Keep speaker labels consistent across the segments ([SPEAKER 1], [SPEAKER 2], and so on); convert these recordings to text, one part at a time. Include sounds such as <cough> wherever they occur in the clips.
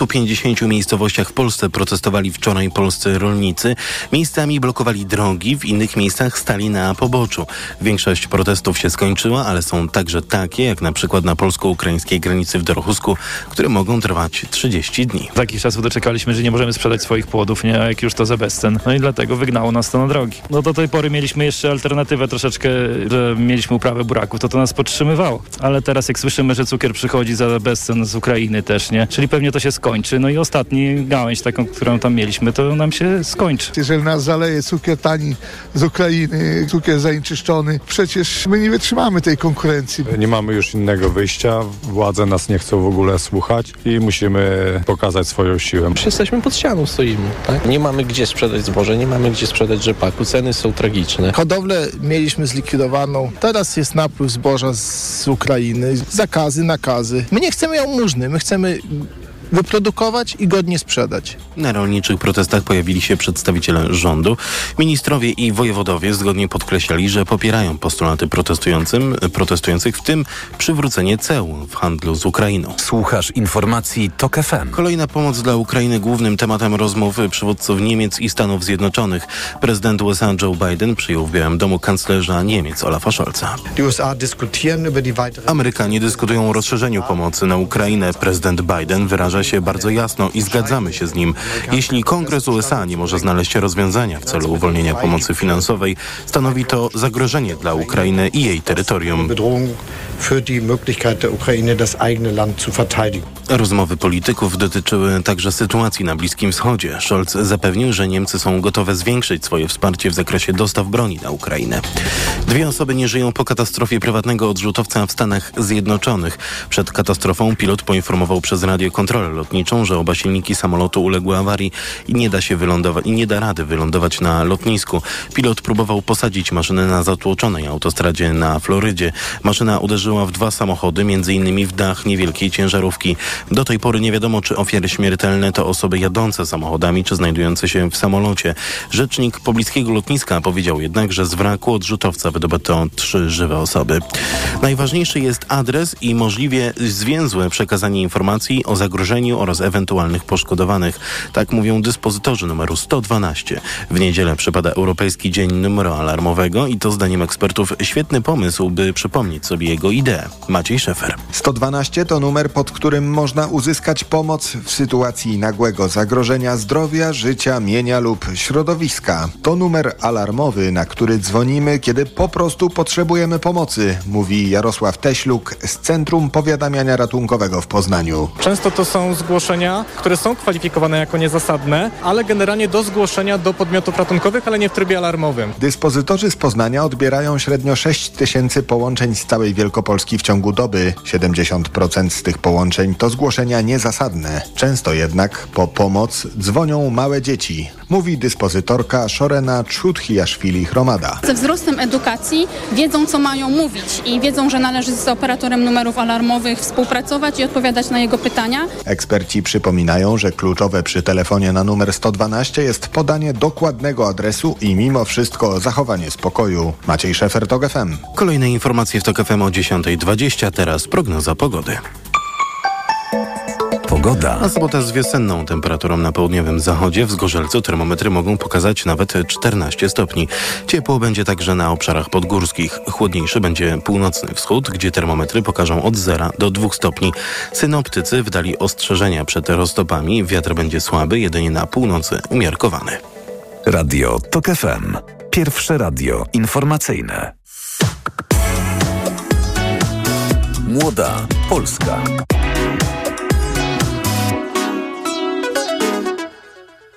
[SPEAKER 1] Po 50 miejscowościach w Polsce protestowali wczoraj polscy rolnicy. Miejscami blokowali drogi, w innych miejscach stali na poboczu. Większość protestów się skończyła, ale są także takie, jak na przykład na polsko-ukraińskiej granicy w Dorochusku, które mogą trwać 30 dni.
[SPEAKER 2] Takich czasów doczekaliśmy, że nie możemy sprzedać swoich płodów, nie, jak już to za bezcen. No i dlatego wygnało nas to na drogi. No do tej pory mieliśmy jeszcze alternatywę troszeczkę, że mieliśmy uprawę buraków, to to nas podtrzymywało. Ale teraz jak słyszymy, że cukier przychodzi za bezcen z Ukrainy też, nie? Czyli pewnie to się skończy skończy. No i ostatni gałęź taką, którą tam mieliśmy, to nam się skończy.
[SPEAKER 3] Jeżeli nas zaleje cukier tani z Ukrainy, cukier zanieczyszczony, przecież my nie wytrzymamy tej konkurencji.
[SPEAKER 4] Nie mamy już innego wyjścia, władze nas nie chcą w ogóle słuchać i musimy pokazać swoją siłę.
[SPEAKER 5] Jesteśmy pod ścianą, stoimy. Tak? Nie mamy gdzie sprzedać zboże, nie mamy gdzie sprzedać rzepaku, ceny są tragiczne.
[SPEAKER 6] Hodowlę mieliśmy zlikwidowaną, teraz jest napływ zboża z Ukrainy, zakazy, nakazy. My nie chcemy jałmużny, my chcemy wyprodukować i godnie sprzedać.
[SPEAKER 1] Na rolniczych protestach pojawili się przedstawiciele rządu. Ministrowie i wojewodowie zgodnie podkreślali, że popierają postulaty protestującym, protestujących, w tym przywrócenie ceł w handlu z Ukrainą.
[SPEAKER 7] Słuchasz informacji TOK FM.
[SPEAKER 1] Kolejna pomoc dla Ukrainy głównym tematem rozmowy przywódców Niemiec i Stanów Zjednoczonych. Prezydent USA Joe Biden przyjął w Białym Domu kanclerza Niemiec Olafa Scholza. Amerykanie dyskutują o rozszerzeniu pomocy na Ukrainę. Prezydent Biden wyraża się bardzo jasno i zgadzamy się z nim. Jeśli Kongres USA nie może znaleźć rozwiązania w celu uwolnienia pomocy finansowej, stanowi to zagrożenie dla Ukrainy i jej terytorium. Rozmowy polityków dotyczyły także sytuacji na Bliskim Wschodzie. Scholz zapewnił, że Niemcy są gotowe zwiększyć swoje wsparcie w zakresie dostaw broni na Ukrainę. Dwie osoby nie żyją po katastrofie prywatnego odrzutowca w Stanach Zjednoczonych. Przed katastrofą pilot poinformował przez radio kontrolę lotniczą, że oba silniki samolotu uległy awarii i nie da się wylądować i nie da rady wylądować na lotnisku. Pilot próbował posadzić maszynę na zatłoczonej autostradzie na Florydzie. Maszyna uderzyła w dwa samochody, między innymi w dach niewielkiej ciężarówki. Do tej pory nie wiadomo, czy ofiary śmiertelne to osoby jadące samochodami, czy znajdujące się w samolocie. Rzecznik pobliskiego lotniska powiedział jednak, że z wraku odrzutowca wydobyto trzy żywe osoby. Najważniejszy jest adres i możliwie zwięzłe przekazanie informacji o zagrożeniu oraz ewentualnych poszkodowanych. Tak mówią dyspozytorzy numeru 112. W niedzielę przypada Europejski Dzień Numeru Alarmowego i to zdaniem ekspertów świetny pomysł, by przypomnieć sobie jego ideę. Maciej Szefer.
[SPEAKER 8] 112 to numer, pod którym można uzyskać pomoc w sytuacji nagłego zagrożenia zdrowia, życia, mienia lub środowiska. To numer alarmowy, na który dzwonimy, kiedy po prostu potrzebujemy pomocy, mówi Jarosław Teśluk z Centrum Powiadamiania Ratunkowego w Poznaniu.
[SPEAKER 9] Często to są zgłoszenia, które są kwalifikowane jako niezasadne, ale generalnie do zgłoszenia do podmiotów ratunkowych, ale nie w trybie alarmowym.
[SPEAKER 8] Dyspozytorzy z Poznania odbierają średnio 6 tysięcy połączeń z całej Wielkopolski w ciągu doby. 70% z tych połączeń to zgłoszenia niezasadne. Często jednak po pomoc dzwonią małe dzieci, mówi dyspozytorka Szorena Trzuthiaszwili-Hromada.
[SPEAKER 10] Ze wzrostem edukacji wiedzą, co mają mówić i wiedzą, że należy z operatorem numerów alarmowych współpracować i odpowiadać na jego pytania.
[SPEAKER 8] Eksperci przypominają, że kluczowe przy telefonie na numer 112 jest podanie dokładnego adresu i mimo wszystko zachowanie spokoju. Maciej Szefer, TOG FM.
[SPEAKER 1] Kolejne informacje w TOK FM o 10.20, teraz prognoza pogody.
[SPEAKER 7] Pogoda.
[SPEAKER 1] A sobota z wiosenną temperaturą na południowym zachodzie. W Zgorzelcu termometry mogą pokazać nawet 14 stopni. Ciepło będzie także na obszarach podgórskich. Chłodniejszy będzie północny wschód, gdzie termometry pokażą od 0 do 2 stopni. Synoptycy wdali ostrzeżenia przed roztopami. Wiatr będzie słaby, jedynie na północy umiarkowany.
[SPEAKER 7] Radio TOK FM. Pierwsze radio informacyjne. Młoda Polska.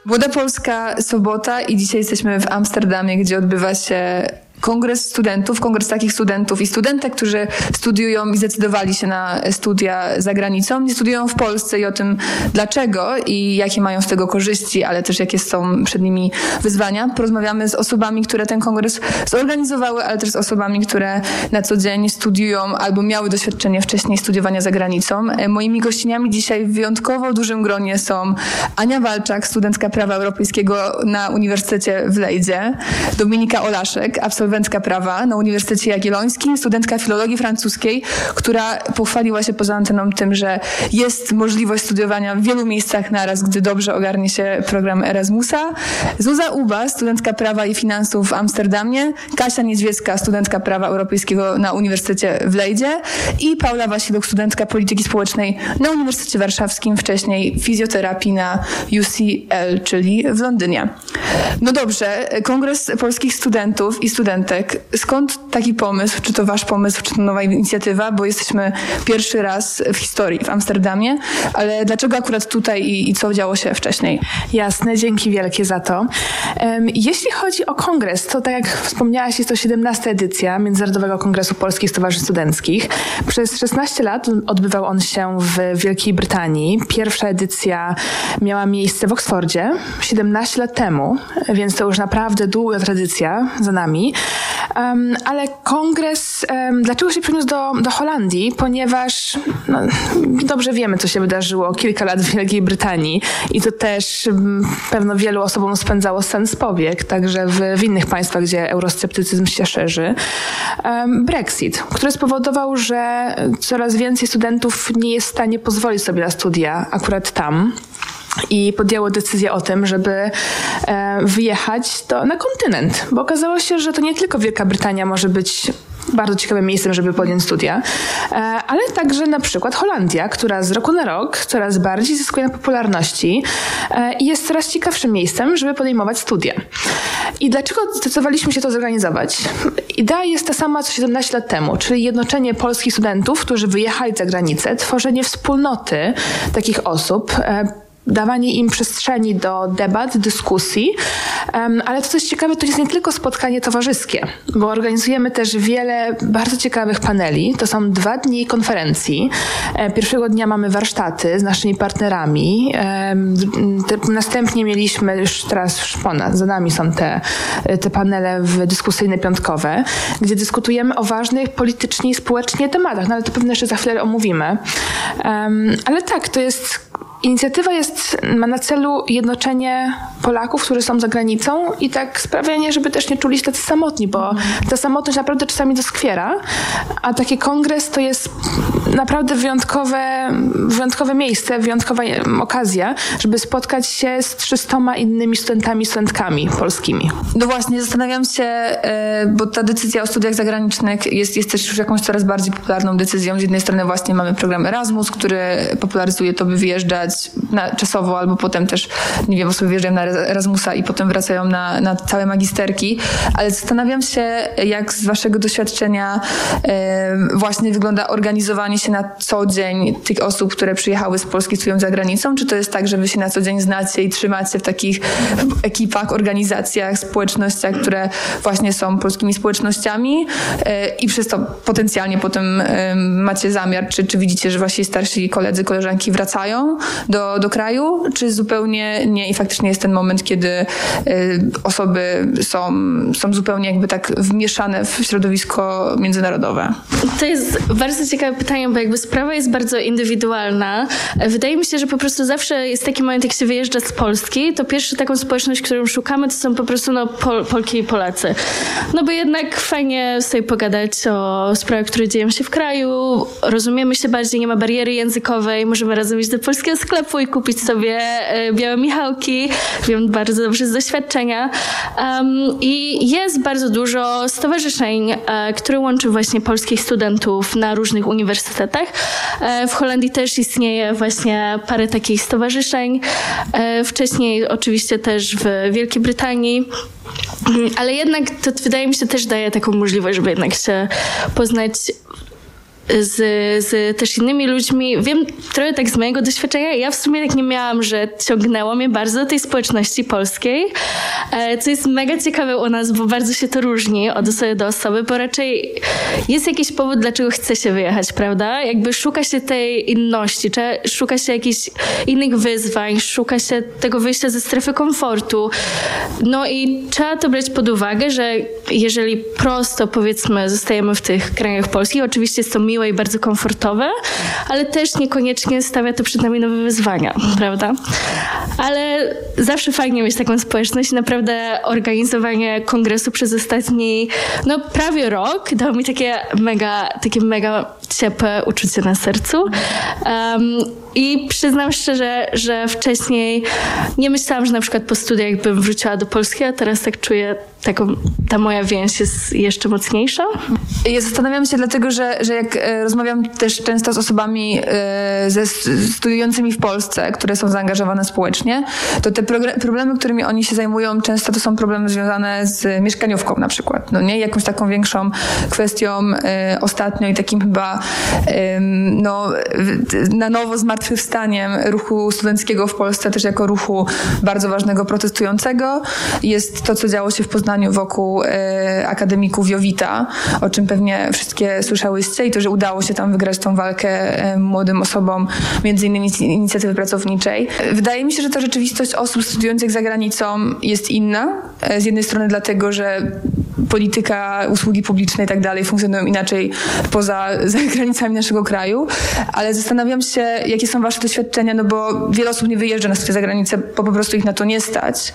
[SPEAKER 11] Młoda Polska, sobota i dzisiaj jesteśmy w Amsterdamie, gdzie odbywa się kongres studentów, kongres takich studentów i studentek, którzy studiują i zdecydowali się na studia za granicą, nie studiują w Polsce i o tym dlaczego i jakie mają z tego korzyści, ale też jakie są przed nimi wyzwania. Porozmawiamy z osobami, które ten kongres zorganizowały, ale też z osobami, które na co dzień studiują albo miały doświadczenie wcześniej studiowania za granicą. E, Moimi gościniami dzisiaj w wyjątkowo dużym gronie są Ania Walczak, studentka prawa europejskiego na Uniwersytecie w Lejdzie, Dominika Olaszek, absolwentka absolwentka prawa na Uniwersytecie Jagiellońskim, studentka filologii francuskiej, która pochwaliła się poza anteną tym, że jest możliwość studiowania w wielu miejscach naraz, gdy dobrze ogarnie się program Erasmusa. Zuza Uba, studentka prawa i finansów w Amsterdamie, Kasia Niedźwiecka, studentka prawa europejskiego na Uniwersytecie w Lejdzie i Paula Wasiluk, studentka polityki społecznej na Uniwersytecie Warszawskim, wcześniej fizjoterapii na UCL, czyli w Londynie. No dobrze, Kongres Polskich Studentów i Studentek. Skąd taki pomysł? Czy to wasz pomysł, czy to nowa inicjatywa? Bo jesteśmy pierwszy raz w historii w Amsterdamie, ale dlaczego akurat tutaj i, i co działo się wcześniej?
[SPEAKER 12] Jasne, dzięki wielkie za to. Um, jeśli chodzi o kongres, to tak jak wspomniałaś, jest to 17 edycja Międzynarodowego Kongresu Polskich Stowarzyszeń Studenckich. Przez 16 lat odbywał on się w Wielkiej Brytanii. Pierwsza edycja miała miejsce w Oksfordzie 17 lat temu, więc to już naprawdę długa tradycja za nami. Um, ale kongres, um, dlaczego się przeniósł do, do Holandii? Ponieważ no, dobrze wiemy, co się wydarzyło kilka lat w Wielkiej Brytanii i to też um, pewno wielu osobom spędzało sens powiek, także w, w innych państwach, gdzie eurosceptycyzm się szerzy. Brexit, który spowodował, że coraz więcej studentów nie jest w stanie pozwolić sobie na studia akurat tam i podjęło decyzję o tym, żeby e, wyjechać do, na kontynent, bo okazało się, że to nie tylko Wielka Brytania może być bardzo ciekawym miejscem, żeby podjąć studia, e, ale także na przykład Holandia, która z roku na rok coraz bardziej zyskuje na popularności e, i jest coraz ciekawszym miejscem, żeby podejmować studia. I dlaczego zdecydowaliśmy się to zorganizować? Idea jest ta sama co 17 lat temu, czyli jednoczenie polskich studentów, którzy wyjechali za granicę, tworzenie wspólnoty takich osób, dawanie im przestrzeni do debat, dyskusji, ale to coś ciekawe, to jest nie tylko spotkanie towarzyskie, bo organizujemy też wiele bardzo ciekawych paneli. To są dwa dni konferencji. E, pierwszego dnia mamy warsztaty z naszymi partnerami. Następnie mieliśmy już teraz ponad, za nami są te, te panele dyskusyjne piątkowe, gdzie dyskutujemy o ważnych politycznie i społecznie tematach, no ale to pewnie jeszcze za chwilę omówimy. Ale tak, to jest Inicjatywa jest, ma na celu jednoczenie Polaków, którzy są za granicą i tak sprawianie, żeby też nie czuli się tacy samotni, bo ta samotność naprawdę czasami doskwiera, a taki kongres to jest naprawdę wyjątkowe, wyjątkowe miejsce, wyjątkowa okazja, żeby spotkać się z 300 innymi studentami, studentkami polskimi.
[SPEAKER 11] No właśnie, zastanawiam się, e, bo ta decyzja o studiach zagranicznych jest, jest też już jakąś coraz bardziej popularną decyzją. Z jednej strony właśnie mamy program Erasmus, który popularyzuje to, by wyjeżdżać na, czasowo, albo potem też, nie wiem, osoby wyjeżdżają na Erasmusa i potem wracają na, na całe magisterki, ale zastanawiam się, jak z waszego doświadczenia właśnie wygląda organizowanie się na co dzień tych osób, które przyjechały z Polski, studiują za granicą, czy to jest tak, że wy się na co dzień znacie i trzymacie w takich ekipach, organizacjach, społecznościach, które właśnie są polskimi społecznościami e, i przez to potencjalnie potem macie zamiar, czy, czy widzicie, że wasi starsi koledzy, koleżanki wracają do, do kraju, czy zupełnie nie i faktycznie jest ten moment, kiedy y, osoby są, są zupełnie jakby tak wmieszane w środowisko międzynarodowe?
[SPEAKER 13] To jest bardzo ciekawe pytanie, bo jakby sprawa jest bardzo indywidualna. Wydaje mi się, że po prostu zawsze jest taki moment, jak się wyjeżdża z Polski, to pierwsza taką społeczność, którą szukamy, to są po prostu no, Pol Polki i Polacy. No bo jednak fajnie sobie pogadać o sprawach, które dzieją się w kraju, rozumiemy się bardziej, nie ma bariery językowej, możemy razem iść do polskiego sklepu i kupić sobie e, białe Michałki. Wiem bardzo dobrze z doświadczenia. Um, I jest bardzo dużo stowarzyszeń, e, które łączy właśnie polskich studentów na różnych uniwersytetach. E, w Holandii też istnieje właśnie parę takich stowarzyszeń. Wcześniej oczywiście też w Wielkiej Brytanii. Ale jednak to wydaje mi się też daje taką możliwość, żeby jednak się poznać z, z też innymi ludźmi. Wiem trochę tak z mojego doświadczenia, ja w sumie tak nie miałam, że ciągnęło mnie bardzo do tej społeczności polskiej, e, co jest mega ciekawe u nas, bo bardzo się to różni od osoby do osoby, bo raczej jest jakiś powód, dlaczego chce się wyjechać, prawda? Jakby szuka się tej inności, szuka się jakichś innych wyzwań, szuka się tego wyjścia ze strefy komfortu. No i trzeba to brać pod uwagę, że jeżeli prosto powiedzmy zostajemy w tych krajach polskich, oczywiście jest to miłe i bardzo komfortowe, ale też niekoniecznie stawia to przed nami nowe wyzwania, prawda? Ale zawsze fajnie mieć taką społeczność. Naprawdę organizowanie kongresu przez ostatni, no prawie rok dało mi takie mega, takie mega ciepłe uczucie na sercu. Um, I przyznam szczerze, że wcześniej nie myślałam, że na przykład po studiach bym wróciła do Polski, a teraz tak czuję, taką, ta moja więź jest jeszcze mocniejsza.
[SPEAKER 11] Ja zastanawiam się dlatego, że, że jak e, rozmawiam też często z osobami e, ze studiującymi w Polsce, które są zaangażowane społecznie, to te problemy, którymi oni się zajmują, często to są problemy związane z mieszkaniówką na przykład, no nie? Jakąś taką większą kwestią e, ostatnio i takim chyba no, na nowo zmartwychwstaniem ruchu studenckiego w Polsce, też jako ruchu bardzo ważnego protestującego, jest to, co działo się w Poznaniu wokół e, akademików Jowita, o czym pewnie wszystkie słyszałyście i to, że udało się tam wygrać tą walkę e, młodym osobom, między innymi z inicjatywy pracowniczej. Wydaje mi się, że ta rzeczywistość osób studiujących za granicą jest inna. E, z jednej strony dlatego, że polityka, usługi publiczne i tak dalej funkcjonują inaczej poza <laughs> granicami naszego kraju, ale zastanawiam się, jakie są wasze doświadczenia, no bo wiele osób nie wyjeżdża na studia za granicę, bo po prostu ich na to nie stać.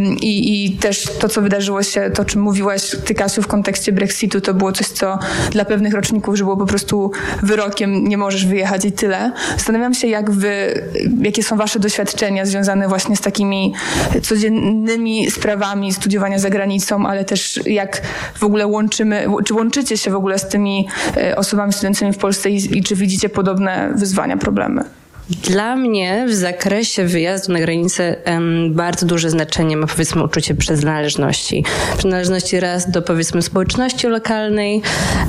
[SPEAKER 11] I, I też to, co wydarzyło się, to, o czym mówiłaś, ty Kasiu, w kontekście Brexitu, to było coś, co dla pewnych roczników, że było po prostu wyrokiem, nie możesz wyjechać i tyle. Zastanawiam się, jak wy, jakie są wasze doświadczenia związane właśnie z takimi codziennymi sprawami studiowania za granicą, ale też jak w ogóle łączymy, czy łączycie się w ogóle z tymi e, osobami studenckimi w Polsce i, i czy widzicie podobne wyzwania, problemy?
[SPEAKER 14] Dla mnie w zakresie wyjazdu na granicę um, bardzo duże znaczenie ma powiedzmy uczucie przynależności. Przynależności raz do powiedzmy społeczności lokalnej,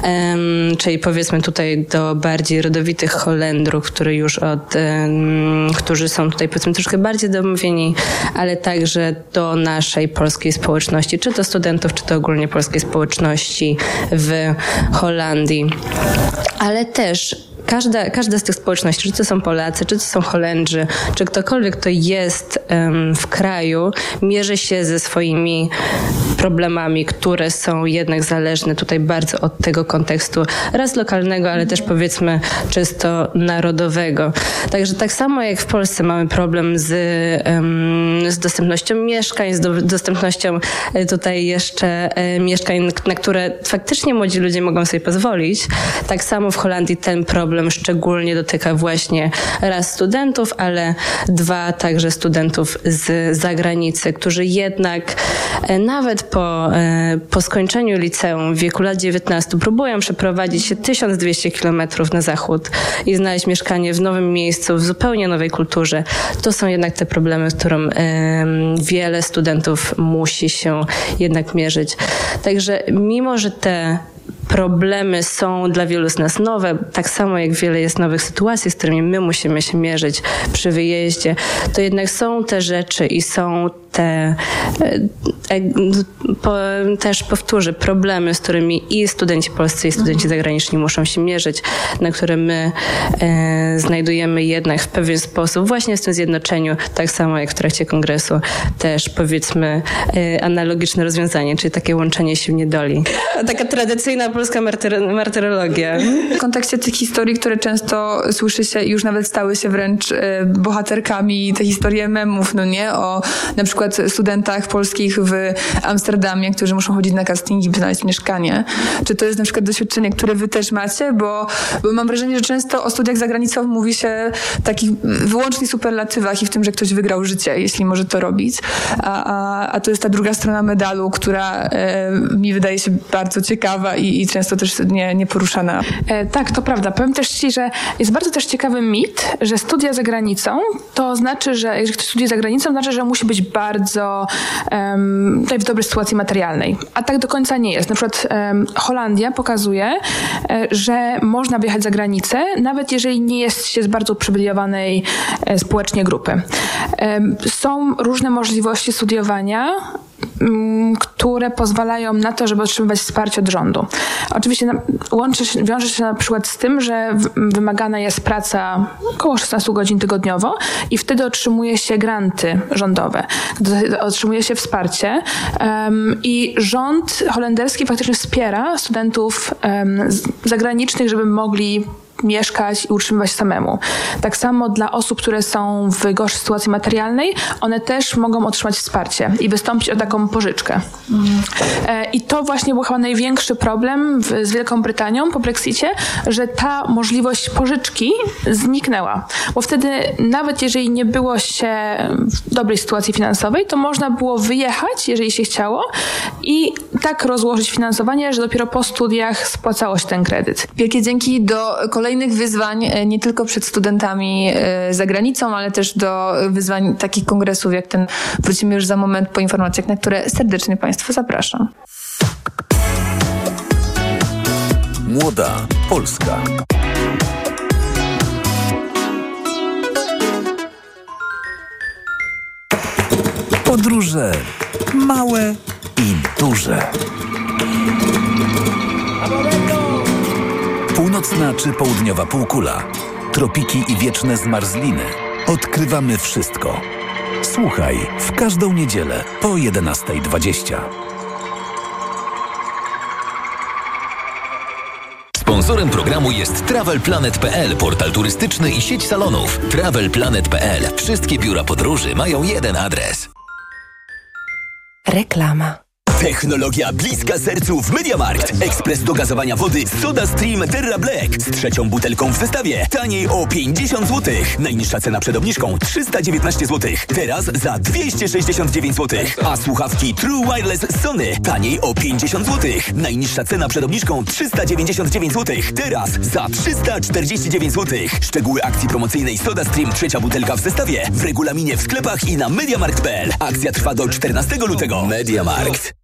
[SPEAKER 14] um, czyli powiedzmy tutaj do bardziej rodowitych Holendrów, które już od, um, którzy są tutaj powiedzmy troszkę bardziej domówieni, ale także do naszej polskiej społeczności, czy to studentów, czy to ogólnie polskiej społeczności w Holandii. Ale też każda, każda z tych społeczności, czy to są Polacy, czy to są Holendrzy, czy ktokolwiek, kto jest w kraju, mierzy się ze swoimi problemami, które są jednak zależne tutaj bardzo od tego kontekstu raz lokalnego, ale też powiedzmy czysto narodowego. Także tak samo jak w Polsce mamy problem z, z dostępnością mieszkań, z do, dostępnością e, tutaj jeszcze e, mieszkań, na które faktycznie młodzi ludzie mogą sobie pozwolić, tak samo w Holandii ten problem problem szczególnie dotyka właśnie raz studentów, ale dwa także studentów z zagranicy, którzy jednak e, nawet po, e, po skończeniu liceum w wieku lat 19 próbują przeprowadzić się 1200 kilometrów na zachód i znaleźć mieszkanie w nowym miejscu, w zupełnie nowej kulturze. To są jednak te problemy, z którym wiele studentów musi się jednak mierzyć. Także mimo, że te problemy są dla wielu z nas nowe, tak samo jak wiele jest nowych sytuacji, z którymi my musimy się mierzyć przy wyjeździe, to jednak są te rzeczy i są te, e, e, po, też powtórzę, problemy, z którymi i studenci polscy, i studenci zagraniczni muszą się mierzyć, na które my e, znajdujemy jednak w pewien sposób właśnie w tym zjednoczeniu, tak samo jak w trakcie kongresu, też powiedzmy e, analogiczne rozwiązanie, czyli takie łączenie sił niedoli. Taka tradycyjna polska martyr martyrologia.
[SPEAKER 11] W kontekście tych historii, które często słyszy się już nawet stały się wręcz e, bohaterkami, te historie memów, no nie? O na przykład przykład studentach polskich w Amsterdamie, którzy muszą chodzić na castingi, by znaleźć mieszkanie. Czy to jest na przykład doświadczenie, które wy też macie? Bo, bo mam wrażenie, że często o studiach za granicą mówi się takich wyłącznych superlatywach i w tym, że ktoś wygrał życie, jeśli może to robić. A, a, a to jest ta druga strona medalu, która e, mi wydaje się bardzo ciekawa i, i często też nie poruszana.
[SPEAKER 15] E, tak, to prawda. Powiem też Ci, że jest bardzo też ciekawy mit, że studia za granicą to znaczy, że jeżeli ktoś studiuje za granicą, to znaczy, że musi być bardzo bardzo um, w dobrej sytuacji materialnej. A tak do końca nie jest. Na przykład um, Holandia pokazuje, e, że można wyjechać za granicę, nawet jeżeli nie jest się z bardzo uprzywilejowanej e, społecznie grupy. są różne możliwości studiowania,
[SPEAKER 12] które pozwalają na to, żeby otrzymywać wsparcie od rządu. Oczywiście łączy się, wiąże się na przykład z tym, że wymagana jest praca około 16 godzin tygodniowo i wtedy otrzymuje się granty rządowe, otrzymuje się wsparcie um, i rząd holenderski faktycznie wspiera studentów um, zagranicznych, żeby mogli mieszkać i utrzymywać samemu. Tak samo dla osób, które są w gorszej sytuacji materialnej, one też mogą otrzymać wsparcie i wystąpić o taką pożyczkę. E, I to właśnie był chyba największy problem w, z Wielką Brytanią po Brexicie, że ta możliwość pożyczki zniknęła. Bo wtedy nawet jeżeli nie było się w dobrej sytuacji finansowej, to można było wyjechać, jeżeli się chciało i tak rozłożyć finansowanie, że dopiero po studiach spłacało się ten kredyt.
[SPEAKER 11] Wielkie dzięki do kolejnych wyzwań, e, nie tylko przed studentami e, za granicą, ale też do wyzwań takich kongresów jak ten. Wrócimy już za moment po informacjach, na które serdecznie Państwa zapraszam.
[SPEAKER 7] Młoda Polska. Podróże małe i duże. Północna czy południowa półkula, tropiki i wieczne zmarzliny. Odkrywamy wszystko. Słuchaj w każdą niedzielę po 11.20.
[SPEAKER 16] Sponsorem programu jest TravelPlanet.pl, portal turystyczny i sieć salonów. TravelPlanet.pl. Wszystkie biura podróży mają jeden adres.
[SPEAKER 17] Reklama.
[SPEAKER 18] Technologia bliska sercu w Mediamarkt. Ekspres do gazowania wody Soda Stream Terra Black z trzecią butelką w zestawie. Taniej o 50 zł. Najniższa cena przed obniżką 319 zł. Teraz za 269 zł. A słuchawki True Wireless Sony taniej o 50 zł. Najniższa cena przed obniżką 399 zł. Teraz za 349 zł. Szczegóły akcji promocyjnej Soda Stream trzecia butelka w zestawie w regulaminie w sklepach i na mediamarkt.pl. Akcja trwa do 14 lutego. Mediamarkt.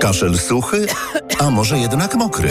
[SPEAKER 19] Kaszel suchy? A może jednak mokry?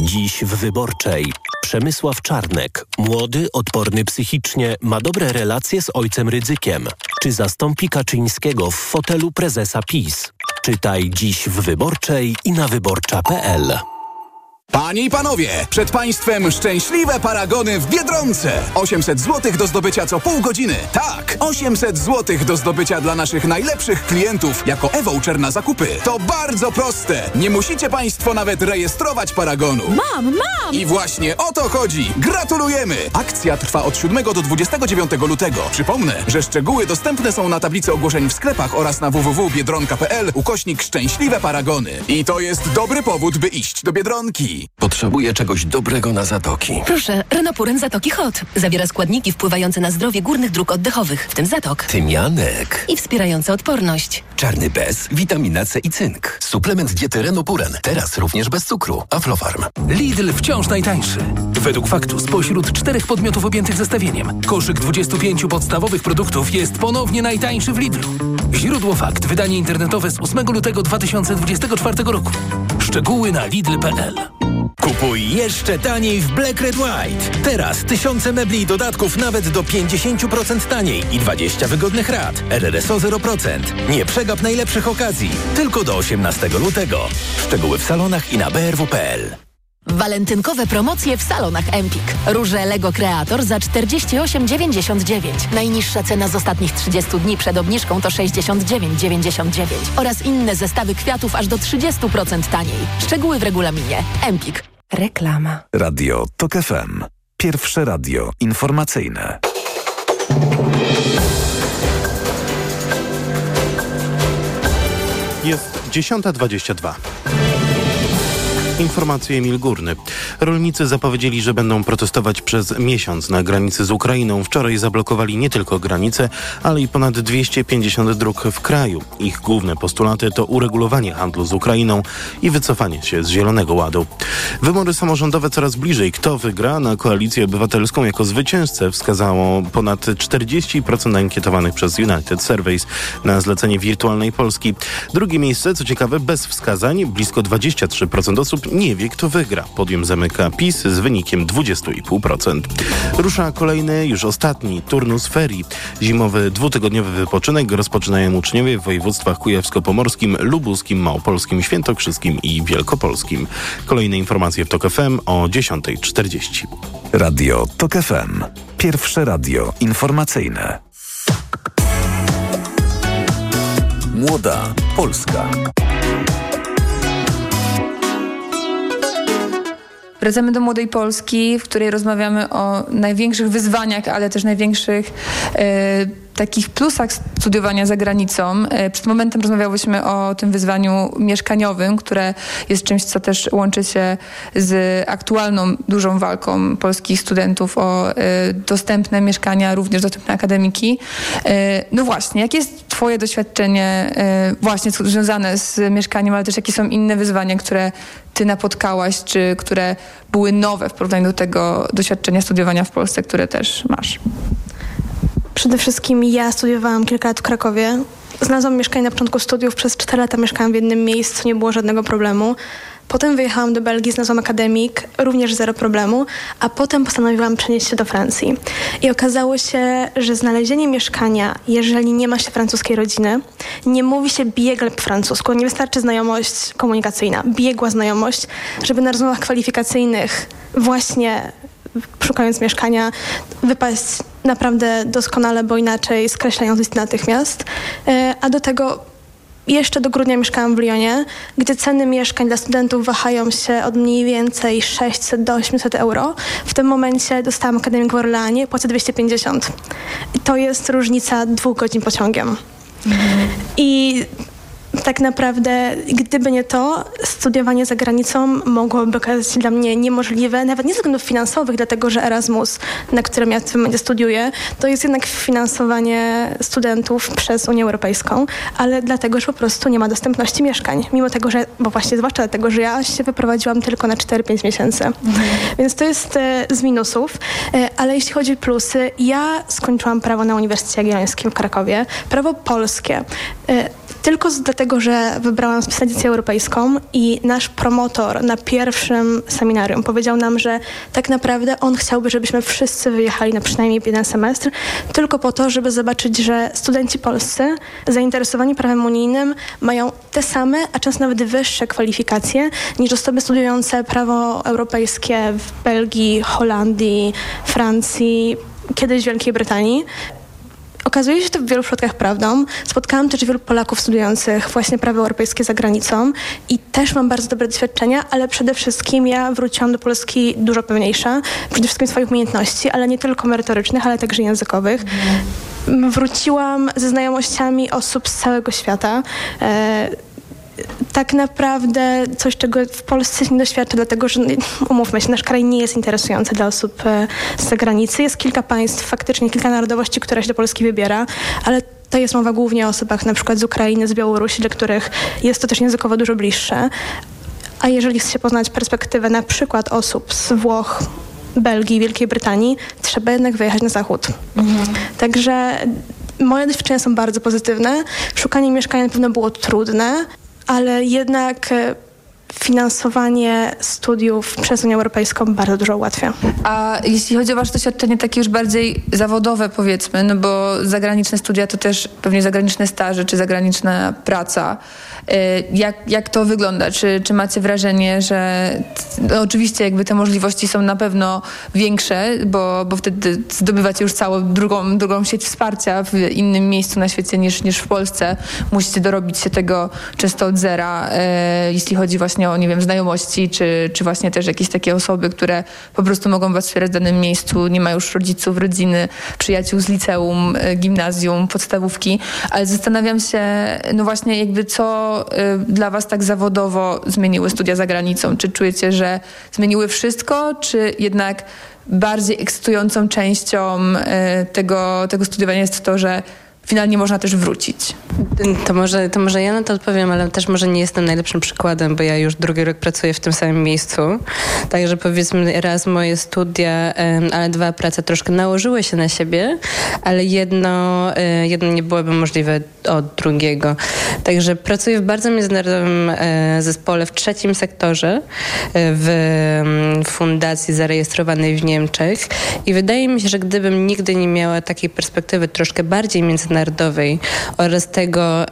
[SPEAKER 20] Dziś w Wyborczej. Przemysław Czarnek, młody, odporny psychicznie, ma dobre relacje z ojcem Rydzykiem. Czy zastąpi Kaczyńskiego w fotelu prezesa PiS? Czytaj dziś w Wyborczej i na wyborcza.pl.
[SPEAKER 21] Panie i panowie, przed państwem szczęśliwe paragony w Biedronce. 800 zł do zdobycia co pół godziny. Tak, 800 zł do zdobycia dla naszych najlepszych klientów jako e-voucher na zakupy. To bardzo proste. Nie musicie państwo nawet rejestrować paragonu.
[SPEAKER 22] Mam, mam!
[SPEAKER 21] I właśnie o to chodzi. Gratulujemy! Akcja trwa od 7 do 29 lutego. Przypomnę, że szczegóły dostępne są na tablicy ogłoszeń w sklepach oraz na www.biedronka.pl ukośnik szczęśliwe paragony. I to jest dobry powód, by iść do Biedronki.
[SPEAKER 23] Potrzebuję czegoś dobrego na zatoki.
[SPEAKER 22] Proszę, Renopuren Zatoki Hot. Zawiera składniki wpływające na zdrowie górnych dróg oddechowych, w tym zatok.
[SPEAKER 23] Tymianek.
[SPEAKER 22] I wspierające odporność.
[SPEAKER 23] Czarny bez, witamina C i cynk. Suplement diety Renopuren. Teraz również bez cukru. Aflofarm.
[SPEAKER 24] Lidl wciąż najtańszy. Według faktu spośród czterech podmiotów objętych zestawieniem, koszyk 25 podstawowych produktów jest ponownie najtańszy w Lidlu. Źródło fakt. Wydanie internetowe z 8 lutego 2024 roku. Szczegóły na lidl.pl.
[SPEAKER 16] Kupuj jeszcze taniej w Black Red White. Teraz tysiące mebli i dodatków nawet do 50% taniej i 20 wygodnych rat. RRSO 0%. Nie przegap najlepszych okazji. Tylko do 18 lutego. Szczegóły w salonach i na brw.pl.
[SPEAKER 22] Walentynkowe promocje w salonach Empik. Róże Lego Creator za 48,99. Najniższa cena z ostatnich 30 dni przed obniżką to 69,99. Oraz inne zestawy kwiatów aż do 30% taniej. Szczegóły w regulaminie. Empik. Reklama.
[SPEAKER 7] Radio TOK FM. Pierwsze radio informacyjne.
[SPEAKER 1] Jest 10.22. Informacje Emil Górny. Rolnicy zapowiedzieli, że będą protestować przez miesiąc na granicy z Ukrainą. Wczoraj zablokowali nie tylko granice, ale i ponad 250 dróg w kraju. Ich główne postulaty to uregulowanie handlu z Ukrainą i wycofanie się z Zielonego Ładu. Wybory samorządowe coraz bliżej. Kto wygra na koalicję obywatelską jako zwycięzcę wskazało ponad 40% ankietowanych przez United Surveys na zlecenie wirtualnej Polski. Drugie miejsce, co ciekawe, bez wskazań. Blisko 23% osób nie wie, kto wygra. Podium zamyka PiS z wynikiem 20,5%. Rusza kolejny, już ostatni turnus ferii. Zimowy dwutygodniowy wypoczynek rozpoczynają uczniowie w województwach kujawsko-pomorskim, lubuskim, małopolskim, świętokrzyskim i wielkopolskim. Kolejne informacje w TOK FM o 10.40.
[SPEAKER 7] Radio TOK FM. Pierwsze radio informacyjne. Młoda Polska.
[SPEAKER 11] Wracamy do Młodej Polski, w której rozmawiamy o największych wyzwaniach, ale też największych e, takich plusach studiowania za granicą. E, przed momentem rozmawiałyśmy o tym wyzwaniu mieszkaniowym, które jest czymś, co też łączy się z aktualną dużą walką polskich studentów o e, dostępne mieszkania, również dostępne akademiki. No właśnie, jakie jest Twoje doświadczenie właśnie związane z mieszkaniem, ale też jakie są inne wyzwania, które Ty napotkałaś, czy które były nowe w porównaniu do tego doświadczenia studiowania w Polsce, które też masz?
[SPEAKER 25] Przede wszystkim ja studiowałam kilka lat w Krakowie. Znalazłam mieszkanie na początku studiów, przez 4 lata mieszkałam w jednym miejscu, nie było żadnego problemu. Potem wyjechałam do Belgii, znalazłam akademik, również zero problemu, a potem postanowiłam przenieść się do Francji. I okazało się, że znalezienie mieszkania, jeżeli nie ma się francuskiej rodziny, nie mówi się biegle po francusku, nie wystarczy znajomość komunikacyjna, biegła znajomość, żeby na rozmowach kwalifikacyjnych właśnie szukając mieszkania wypaść naprawdę doskonale, bo inaczej skreślają list natychmiast. E, a do tego jeszcze do grudnia mieszkałam w Lyonie, gdzie ceny mieszkań dla studentów wahają się od mniej więcej 600 do 800 euro. W tym momencie dostałam akademik w Orleanie, płacę 250. I to jest różnica dwóch godzin pociągiem. I tak naprawdę, gdyby nie to, studiowanie za granicą mogłoby okazać się dla mnie niemożliwe, nawet nie ze względów finansowych, dlatego że Erasmus, na którym ja w tym momencie studiuję, to jest jednak finansowanie studentów przez Unię Europejską, ale dlatego, że po prostu nie ma dostępności mieszkań. Mimo tego, że, bo właśnie zwłaszcza dlatego, że ja się wyprowadziłam tylko na 4-5 miesięcy. Mhm. Więc to jest e, z minusów, e, ale jeśli chodzi o plusy, ja skończyłam prawo na Uniwersytecie Jagiellońskim w Krakowie, prawo polskie. E, tylko dlatego, że wybrałam specjalizację europejską i nasz promotor na pierwszym seminarium powiedział nam, że tak naprawdę on chciałby, żebyśmy wszyscy wyjechali na przynajmniej jeden semestr, tylko po to, żeby zobaczyć, że studenci polscy zainteresowani prawem unijnym mają te same, a często nawet wyższe kwalifikacje niż osoby studiujące prawo europejskie w Belgii, Holandii, Francji, kiedyś Wielkiej Brytanii. Okazuje się to w wielu przypadkach prawdą. Spotkałam też wielu Polaków studiujących właśnie prawo europejskie za granicą i też mam bardzo dobre doświadczenia, ale przede wszystkim ja wróciłam do Polski dużo pewniejsza, przede wszystkim swoich umiejętności, ale nie tylko merytorycznych, ale także językowych. Wróciłam ze znajomościami osób z całego świata. E, tak naprawdę coś, czego w Polsce nie doświadczę, dlatego że umówmy się, nasz kraj nie jest interesujący dla osób e, z zagranicy. Jest kilka państw, faktycznie kilka narodowości, które się do Polski wybiera, ale to jest mowa głównie o osobach na przykład z Ukrainy, z Białorusi, dla których jest to też językowo dużo bliższe. A jeżeli chce się poznać perspektywę na przykład osób z Włoch, Belgii, Wielkiej Brytanii, trzeba jednak wyjechać na zachód. Mhm. Także moje doświadczenia są bardzo pozytywne. Szukanie mieszkania na pewno było trudne, ale jednak e,
[SPEAKER 26] finansowanie studiów przez Unię Europejską bardzo dużo ułatwia.
[SPEAKER 11] A jeśli chodzi o wasze doświadczenie takie już bardziej zawodowe powiedzmy, no bo zagraniczne studia to też pewnie zagraniczne staże czy zagraniczna praca. Y, jak, jak to wygląda? Czy, czy macie wrażenie, że no oczywiście jakby te możliwości są na pewno większe, bo, bo wtedy zdobywacie już całą drugą, drugą sieć wsparcia w innym miejscu na świecie niż, niż w Polsce. Musicie dorobić się tego często od zera, y, jeśli chodzi właśnie o, nie wiem, znajomości, czy, czy właśnie też jakieś takie osoby, które po prostu mogą was wspierać w danym miejscu, nie ma już rodziców, rodziny, przyjaciół z liceum, y, gimnazjum, podstawówki, ale zastanawiam się, no właśnie jakby co y, dla was tak zawodowo zmieniły studia za granicą? Czy czujecie, że zmieniły wszystko, czy jednak bardziej ekscytującą częścią y, tego, tego studiowania jest to, że finalnie można też wrócić.
[SPEAKER 14] To może, to może ja na to odpowiem, ale też może nie jestem najlepszym przykładem, bo ja już drugi rok pracuję w tym samym miejscu. Także powiedzmy raz moje studia, ale dwa prace troszkę nałożyły się na siebie, ale jedno, e, jedno nie byłoby możliwe od drugiego. Także pracuję w bardzo międzynarodowym e, zespole w trzecim sektorze e, w fundacji zarejestrowanej w Niemczech i wydaje mi się, że gdybym nigdy nie miała takiej perspektywy troszkę bardziej międzynarodowej, międzynarodowej oraz tego,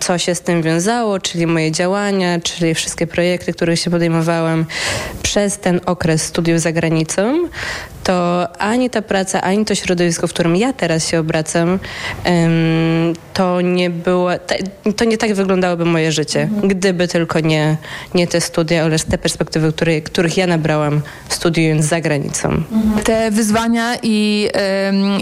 [SPEAKER 14] co się z tym wiązało, czyli moje działania, czyli wszystkie projekty, które się podejmowałam przez ten okres studiów za granicą, to ani ta praca, ani to środowisko, w którym ja teraz się obracam, to nie było, to nie tak wyglądałoby moje życie, mhm. gdyby tylko nie, nie te studia oraz te perspektywy, które, których ja nabrałam studiując za granicą.
[SPEAKER 11] Mhm. Te wyzwania i,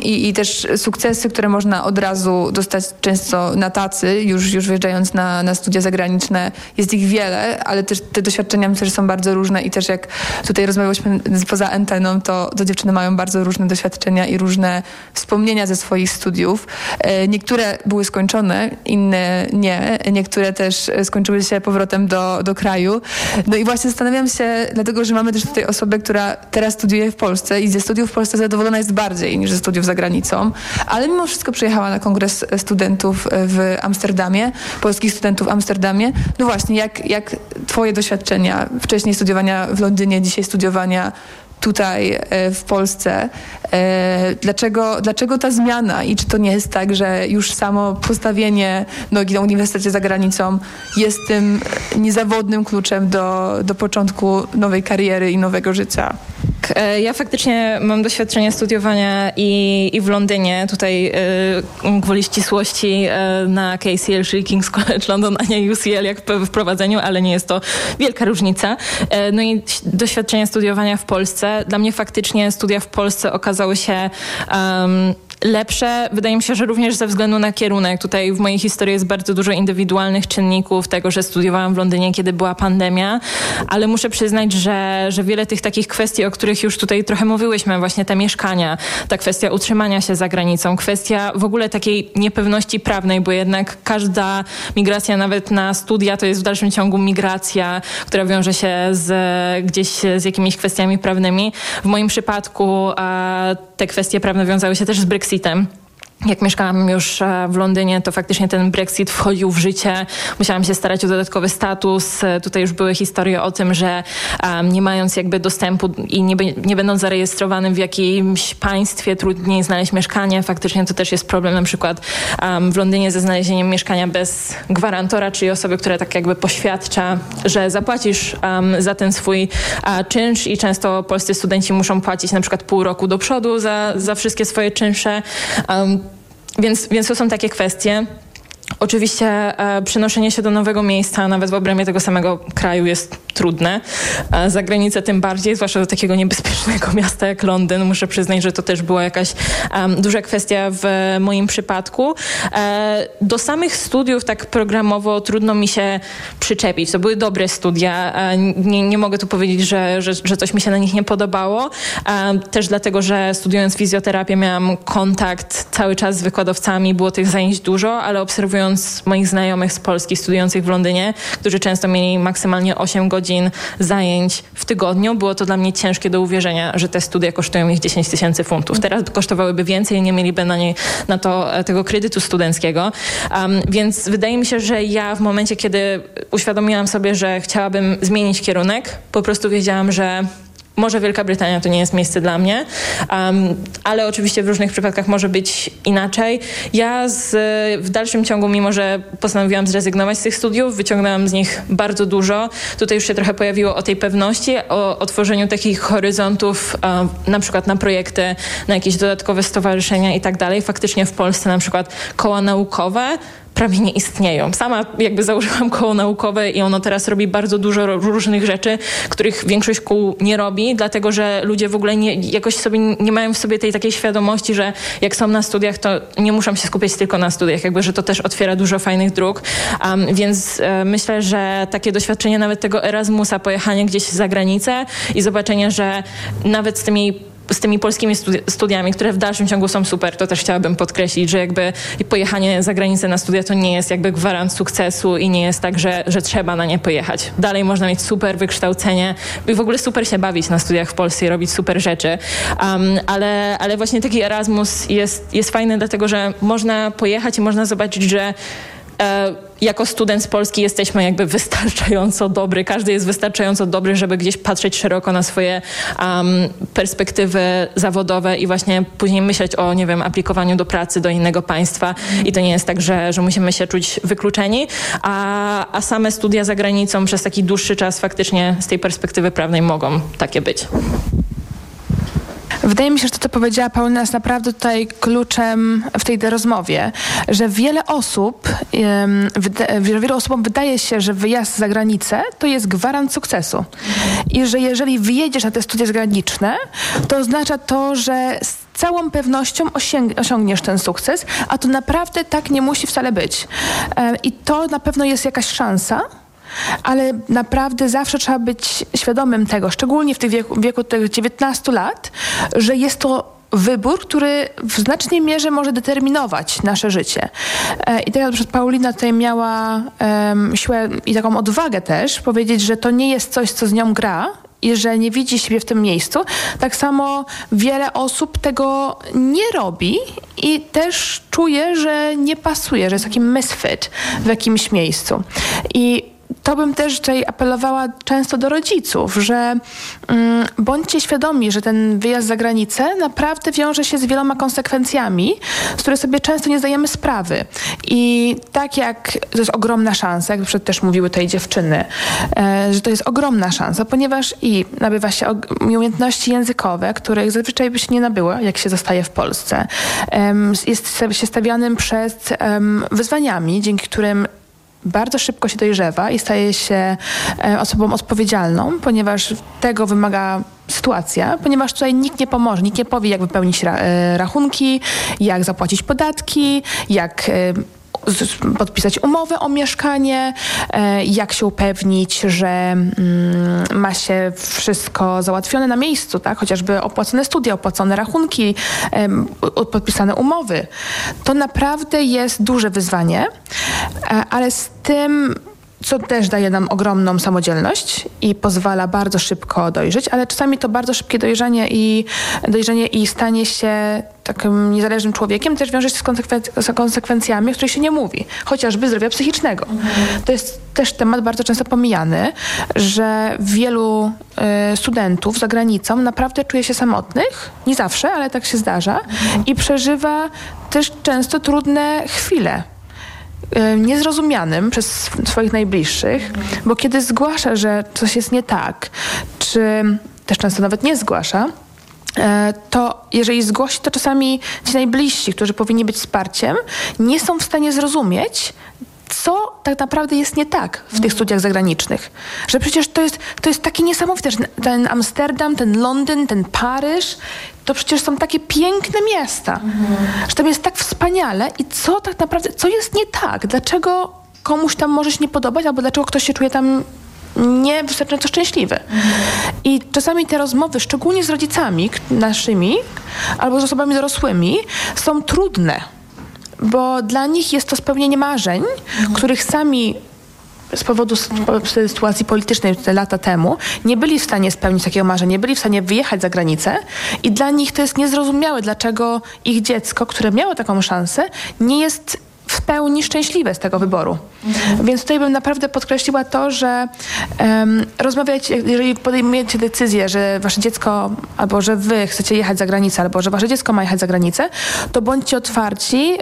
[SPEAKER 11] i, i też sukcesy, które można od razu dostać często na tacy, już, już wyjeżdżając na, na studia zagraniczne, jest ich wiele, ale też te doświadczenia myślę, że są bardzo różne i też jak tutaj rozmawialiśmy poza anteną, to, to dziewczyny mają bardzo różne doświadczenia i różne wspomnienia ze swoich studiów. E, niektóre były skończone, inne nie. Niektóre też skończyły się powrotem do, do kraju. No i właśnie zastanawiam się, dlatego, że mamy też tutaj osobę, która teraz studiuje w Polsce i ze studiów w Polsce zadowolona jest bardziej niż ze studiów za granicą, ale mimo wszystko przyjechała na kongres studentów w Amsterdamie, polskich studentów w Amsterdamie. No właśnie, jak, jak twoje doświadczenia, wcześniej studiowania w Londynie, dzisiaj studiowania tutaj e, w Polsce. E, dlaczego, dlaczego ta zmiana i czy to nie jest tak, że już samo postawienie nogi na uniwersytecie za granicą jest tym niezawodnym kluczem do, do początku nowej kariery i nowego życia?
[SPEAKER 27] E, ja faktycznie mam doświadczenie studiowania i, i w Londynie, tutaj gwoli ścisłości na KCL, czyli King's College London, a nie UCL jak w prowadzeniu, ale nie jest to wielka różnica. No i doświadczenie studiowania w Polsce dla mnie faktycznie studia w Polsce okazały się lepsze. Wydaje mi się, że również ze względu na kierunek. Tutaj w mojej historii jest bardzo dużo indywidualnych czynników tego, że studiowałam w Londynie, kiedy była pandemia, ale muszę przyznać, że, że wiele tych takich kwestii, o których już tutaj trochę mówiłyśmy, właśnie te mieszkania, ta kwestia utrzymania się za granicą, kwestia w ogóle takiej niepewności prawnej, bo jednak każda migracja, nawet na studia, to jest w dalszym ciągu migracja, która wiąże się z, gdzieś z jakimiś kwestiami prawnymi. W moim przypadku te kwestie prawne wiązały się też z Brexitem Brexitem jak mieszkałam już e, w Londynie, to faktycznie ten Brexit wchodził w życie. Musiałam się starać o dodatkowy status. E, tutaj już były historie o tym, że nie mając jakby dostępu i nie, nie będąc zarejestrowanym w jakimś państwie, trudniej znaleźć mieszkanie. Faktycznie to też jest problem na przykład w Londynie ze znalezieniem mieszkania bez gwarantora, czyli osoby, która tak jakby poświadcza, że zapłacisz za ten swój uh, czynsz i często polscy studenci muszą płacić na przykład pół roku do przodu za, za wszystkie swoje czynsze. Więc, więc to są takie kwestie. Oczywiście e, przenoszenie się do nowego miejsca, nawet w obrębie tego samego kraju jest trudne. E, za granicę tym bardziej, zwłaszcza do takiego niebezpiecznego <laughs> miasta jak Londyn. Muszę przyznać, że to też była jakaś duża kwestia w moim przypadku. E, do samych studiów tak programowo trudno mi się przyczepić. To były dobre studia. Nie, nie mogę tu powiedzieć, że, że, że coś mi się na nich nie podobało. Też dlatego, że studiując fizjoterapię miałam kontakt cały czas z wykładowcami. Było tych zajęć dużo, ale obserwując moich znajomych z Polski studiujących w Londynie, którzy często mieli maksymalnie 8 godzin godzin zajęć w tygodniu. Było to dla mnie ciężkie do uwierzenia, że te studia kosztują ich 10 tysięcy funtów. Teraz kosztowałyby więcej i nie mieliby na, nie, na to e, tego kredytu studenckiego. Um, więc wydaje mi się, że ja w momencie, kiedy uświadomiłam sobie, że chciałabym zmienić kierunek, po prostu wiedziałam, że może Wielka Brytania to nie jest miejsce dla mnie, um, ale oczywiście w różnych przypadkach może być inaczej. Ja z, w dalszym ciągu, mimo że postanowiłam zrezygnować z tych studiów, wyciągnęłam z nich bardzo dużo. Tutaj już się trochę pojawiło o tej pewności, o otworzeniu takich horyzontów, um, na przykład na projekty, na jakieś dodatkowe stowarzyszenia i tak dalej. Faktycznie w Polsce na przykład koła naukowe prawie nie istnieją. Sama jakby założyłam koło naukowe i ono teraz robi bardzo dużo różnych rzeczy, których większość kół nie robi, dlatego że ludzie w ogóle nie, jakoś sobie nie mają w sobie tej takiej świadomości, że jak są na studiach, to nie muszą się skupiać tylko na studiach, jakby, że to też otwiera dużo fajnych dróg. Um, więc e, myślę, że takie doświadczenie nawet tego Erasmusa, pojechanie gdzieś za granicę i zobaczenie, że nawet z tymi z tymi polskimi studiami, które w dalszym ciągu są super, to też chciałabym podkreślić, że jakby pojechanie za granicę na studia to nie jest jakby gwarant sukcesu i nie jest tak, że, że trzeba na nie pojechać. Dalej można mieć super wykształcenie i w ogóle super się bawić na studiach w Polsce i robić super rzeczy. Um, ale, ale właśnie taki Erasmus jest, jest fajny, dlatego że można pojechać i można zobaczyć, że jako student z Polski jesteśmy jakby wystarczająco dobry, każdy jest wystarczająco dobry, żeby gdzieś patrzeć szeroko na swoje um, perspektywy zawodowe i właśnie później myśleć o, nie wiem, aplikowaniu do pracy do innego państwa i to nie jest tak, że, że musimy się czuć wykluczeni, a, a same studia za granicą przez taki dłuższy czas faktycznie z tej perspektywy prawnej mogą takie być.
[SPEAKER 12] Wydaje mi się, że to, co powiedziała Paulina, jest naprawdę tutaj kluczem w tej rozmowie, że wiele osób, że wielu osobom wydaje się, że wyjazd za granicę to jest gwarant sukcesu. I że jeżeli wyjedziesz na te studia zagraniczne, to oznacza to, że z całą pewnością osiągniesz ten sukces, a to naprawdę tak nie musi wcale być. I to na pewno jest jakaś szansa, ale naprawdę zawsze trzeba być świadomym tego, szczególnie w tym wieku, wieku tych 19 lat, że jest to wybór, który w znacznej mierze może determinować nasze życie. E, I teraz Paulina tutaj miała um, siłę i taką odwagę też powiedzieć, że to nie jest coś, co z nią gra i że nie widzi siebie w tym miejscu. Tak samo wiele osób tego nie robi i też czuje, że nie pasuje, że jest taki misfit w jakimś miejscu. I to bym też tutaj apelowała często do rodziców, że mm, bądźcie świadomi, że ten wyjazd za granicę naprawdę wiąże się z wieloma konsekwencjami, z których sobie często nie zdajemy sprawy. I tak jak to jest ogromna szansa, jak przed też mówiły tej dziewczyny, e, że to jest ogromna szansa, ponieważ i nabywa się umiejętności językowe, których zazwyczaj by się nie nabyło, jak się zostaje w Polsce. E, jest się stawianym przed e, wyzwaniami, dzięki którym bardzo szybko się dojrzewa i staje się e, osobą odpowiedzialną, ponieważ tego wymaga sytuacja, ponieważ tutaj nikt nie pomoże, nikt nie powie, jak wypełnić e, rachunki, jak zapłacić podatki, jak e, podpisać umowę o mieszkanie, e, jak się upewnić, że mm, ma się wszystko załatwione na miejscu, tak? chociażby opłacone studia, opłacone rachunki, podpisane umowy. To naprawdę jest duże wyzwanie, e, ale z tym co też daje nam ogromną samodzielność i pozwala bardzo szybko dojrzeć, ale czasami to bardzo szybkie dojrzenie i, dojrzenie i stanie się takim niezależnym człowiekiem też wiąże się z, konsekwen- z konsekwencjami, o których się nie mówi, chociażby zdrowia psychicznego. Mhm. To jest też temat bardzo często pomijany, że wielu y, studentów za granicą naprawdę czuje się samotnych, nie zawsze, ale tak się zdarza mhm. i przeżywa też często trudne chwile niezrozumianym przez swoich najbliższych, bo kiedy zgłasza, że coś jest nie tak, czy też często nawet nie zgłasza, e, to jeżeli zgłosi, to czasami ci najbliżsi, którzy powinni być wsparciem, nie są w stanie zrozumieć, co tak naprawdę jest nie tak w tych studiach zagranicznych. Że przecież to jest, to jest takie niesamowite, że ten Amsterdam, ten Londyn, ten Paryż, to przecież są takie piękne miasta, mhm. że tam jest tak wspaniale i co tak naprawdę, co jest nie tak? Dlaczego komuś tam może się nie podobać, albo dlaczego ktoś się czuje tam nie wystarczająco szczęśliwy. Mhm. I czasami te rozmowy, szczególnie z rodzicami naszymi albo z osobami dorosłymi, są trudne bo dla nich jest to spełnienie marzeń, mhm. których sami z powodu sytuacji politycznej te lata temu nie byli w stanie spełnić takiego marzenia, nie byli w stanie wyjechać za granicę i dla nich to jest niezrozumiałe, dlaczego ich dziecko, które miało taką szansę, nie jest w pełni szczęśliwe z tego wyboru. Mhm. Więc tutaj bym naprawdę podkreśliła to, że um, rozmawiajcie, jeżeli podejmujecie decyzję, że wasze dziecko, albo że wy chcecie jechać za granicę, albo że wasze dziecko ma jechać za granicę, to bądźcie otwarci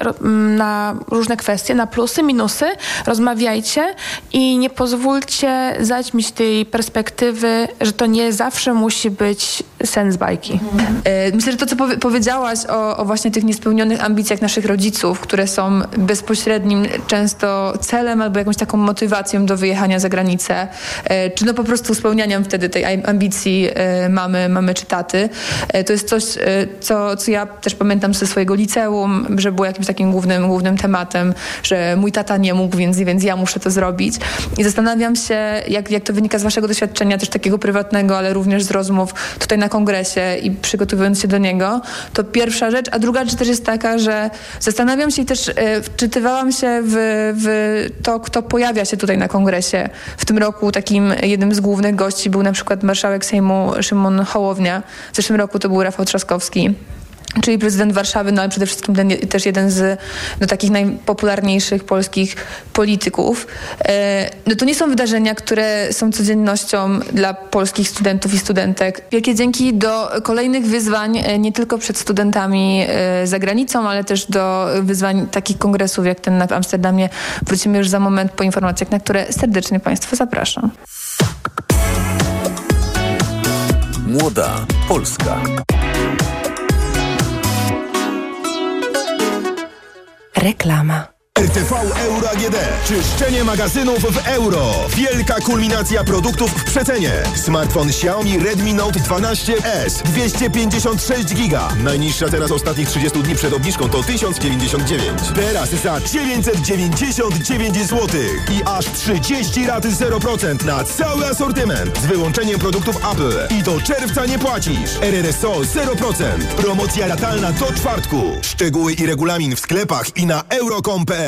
[SPEAKER 12] na różne kwestie, na plusy, minusy, rozmawiajcie i nie pozwólcie zaćmić tej perspektywy, że to nie zawsze musi być sen z bajki.
[SPEAKER 11] Mhm. Myślę, że to, co powiedziałaś o, o właśnie tych niespełnionych ambicjach naszych rodziców, które są bez bezpośrednim często celem albo jakąś taką motywacją do wyjechania za granicę, e, czy no po prostu spełnianiem wtedy tej ambicji e, mamy, mamy czy taty. E, to jest coś, co, co ja też pamiętam ze swojego liceum, że było jakimś takim głównym, głównym tematem, że mój tata nie mógł, więc, więc ja muszę to zrobić. I zastanawiam się, jak, jak to wynika z waszego doświadczenia, też takiego prywatnego, ale również z rozmów tutaj na kongresie i przygotowując się do niego. To pierwsza rzecz. A druga rzecz też jest taka, że zastanawiam się też, czy wczytywałam się w, w to, kto pojawia się tutaj na kongresie. W tym roku takim jednym z głównych gości był na przykład marszałek Sejmu Szymon Hołownia. W zeszłym roku to był Rafał Trzaskowski czyli prezydent Warszawy, no ale przede wszystkim ten, też jeden z no, takich najpopularniejszych polskich polityków. E, no to nie są wydarzenia, które są codziennością dla polskich studentów i studentek. Wielkie dzięki do kolejnych wyzwań, e, nie tylko przed studentami e, za granicą, ale też do wyzwań takich kongresów jak ten w Amsterdamie. Wrócimy już za moment po informacjach, na które serdecznie Państwa zapraszam.
[SPEAKER 28] Młoda Polska.
[SPEAKER 17] Reklama.
[SPEAKER 29] RTV Euro AGD. Czyszczenie magazynów w euro. Wielka kulminacja produktów w przecenie. Smartfon Xiaomi Redmi Note 12S. 256 giga. Najniższa teraz ostatnich 30 dni przed obniżką to 1099. Teraz za 999 zł. I aż 30 raty 0% na cały asortyment. Z wyłączeniem produktów Apple. I do czerwca nie płacisz. RRSO 0%. Promocja latalna do czwartku. Szczegóły i regulamin w sklepach i na euro.com.pl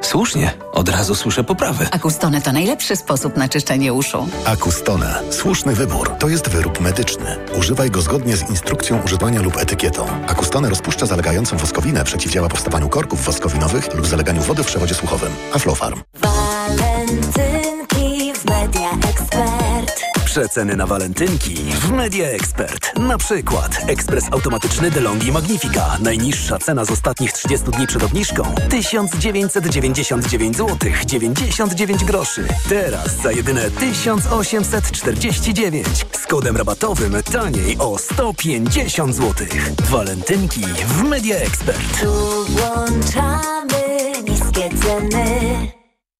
[SPEAKER 30] Słusznie, od razu słyszę poprawę.
[SPEAKER 17] Akustone to najlepszy sposób na czyszczenie uszu.
[SPEAKER 31] Akustone. Słuszny wybór. To jest wyrób medyczny. Używaj go zgodnie z instrukcją używania lub etykietą. Akustone rozpuszcza zalegającą woskowinę, przeciwdziała powstawaniu korków woskowinowych lub zaleganiu wody w przewodzie słuchowym. Aflofarm.
[SPEAKER 32] Expert.
[SPEAKER 23] Przeceny na walentynki w Media Expert. Na przykład ekspres automatyczny DeLonghi Magnifica. Najniższa cena z ostatnich 30 dni przed obniżką 1999 zł 99 groszy. Teraz za jedyne 1849. Z kodem rabatowym taniej o 150 zł. Walentynki w Media Expert.
[SPEAKER 32] Tu włączamy niskie ceny.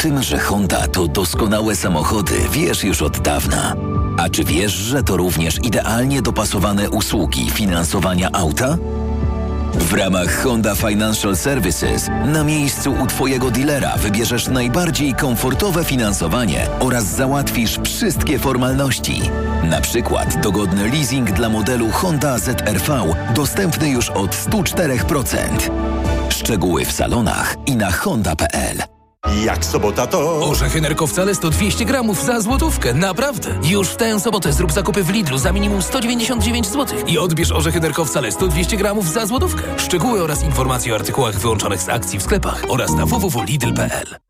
[SPEAKER 16] Tym, że Honda to doskonałe samochody, wiesz już od dawna. A czy wiesz, że to również idealnie dopasowane usługi finansowania auta? W ramach Honda Financial Services na miejscu u Twojego dealera wybierzesz najbardziej komfortowe finansowanie oraz załatwisz wszystkie formalności. Na przykład dogodny leasing dla modelu Honda ZRV dostępny już od 104%. Szczegóły w salonach i na honda.pl.
[SPEAKER 33] Jak sobota to...
[SPEAKER 24] Orzechy nerkowcale 100 200 gramów za złotówkę. Naprawdę. Już w tę sobotę zrób zakupy w Lidlu za minimum 199 zł. I odbierz orzechy nerkowcale 100 200 gramów za złotówkę. Szczegóły oraz informacje o artykułach wyłączonych z akcji w sklepach oraz na www.lidl.pl.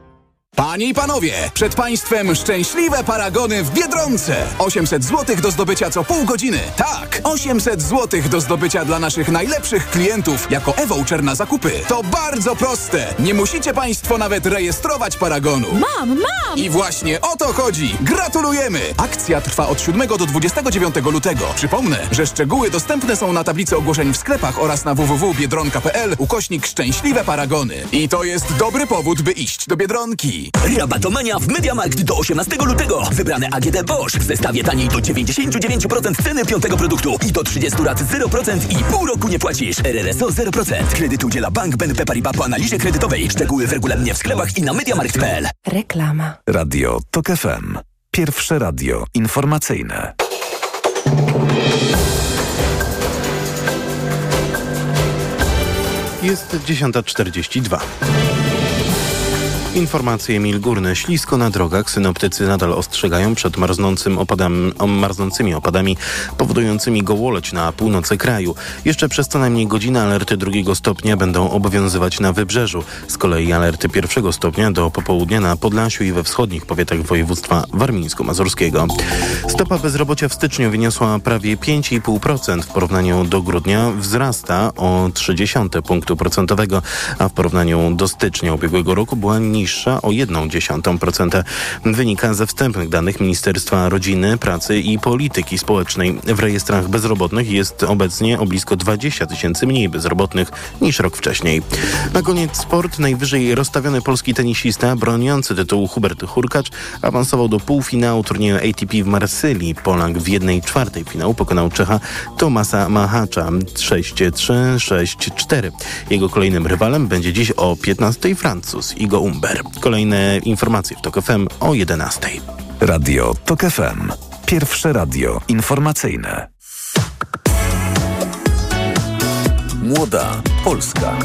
[SPEAKER 21] Panie i panowie, przed państwem szczęśliwe paragony w Biedronce. 800 zł do zdobycia co pół godziny. Tak, 800 zł do zdobycia dla naszych najlepszych klientów jako e-voucher na zakupy. To bardzo proste. Nie musicie państwo nawet rejestrować paragonu.
[SPEAKER 34] Mam, mam!
[SPEAKER 21] I właśnie o to chodzi. Gratulujemy! Akcja trwa od 7 do 29 lutego. Przypomnę, że szczegóły dostępne są na tablicy ogłoszeń w sklepach oraz na www.biedronka.pl ukośnik szczęśliwe paragony. I to jest dobry powód, by iść do Biedronki.
[SPEAKER 18] Rabatomania w Mediamarkt do 18 lutego. Wybrane AGD Bosch w zestawie taniej do 99% ceny piątego produktu i do 30 lat 0% i pół roku nie płacisz. RRSO 0%. Kredyt udziela Bank BNP Paribas po analizie kredytowej. Szczegóły w regulaminie w sklepach i na mediamarkt.pl.
[SPEAKER 22] Reklama.
[SPEAKER 7] Radio TOK FM. Pierwsze radio informacyjne.
[SPEAKER 1] Jest 10.42. Informacje Emil Górny. Ślisko na drogach. Synoptycy nadal ostrzegają przed marznącym opadami, marznącymi opadami powodującymi gołoleć na północy kraju. Jeszcze przez co najmniej godzinę alerty drugiego stopnia będą obowiązywać na wybrzeżu. Z kolei alerty pierwszego stopnia do popołudnia na Podlasiu i we wschodnich powiatach województwa warmińsko-mazurskiego. Stopa bezrobocia w styczniu wyniosła prawie 5,5%. W porównaniu do grudnia wzrasta o 0,3 punktu procentowego, a w porównaniu do stycznia ubiegłego roku była niższa niższa o 0,1%. Wynika ze wstępnych danych Ministerstwa Rodziny, Pracy i Polityki Społecznej. W rejestrach bezrobotnych jest obecnie o blisko 20 tysięcy mniej bezrobotnych niż rok wcześniej. Na koniec sport. Najwyżej rozstawiony polski tenisista broniący tytułu Hubert Hurkacz awansował do półfinału turnieju ATP w Marsylii. Polak w jednej czwartej finału pokonał Czecha Tomasa Mahacza 6-3, 6-4. Jego kolejnym rywalem będzie dziś o 15 Francuz Igo Umber. Kolejne informacje w TOK FM o 11.
[SPEAKER 7] Radio TOK FM. Pierwsze radio informacyjne.
[SPEAKER 28] Młoda Polska.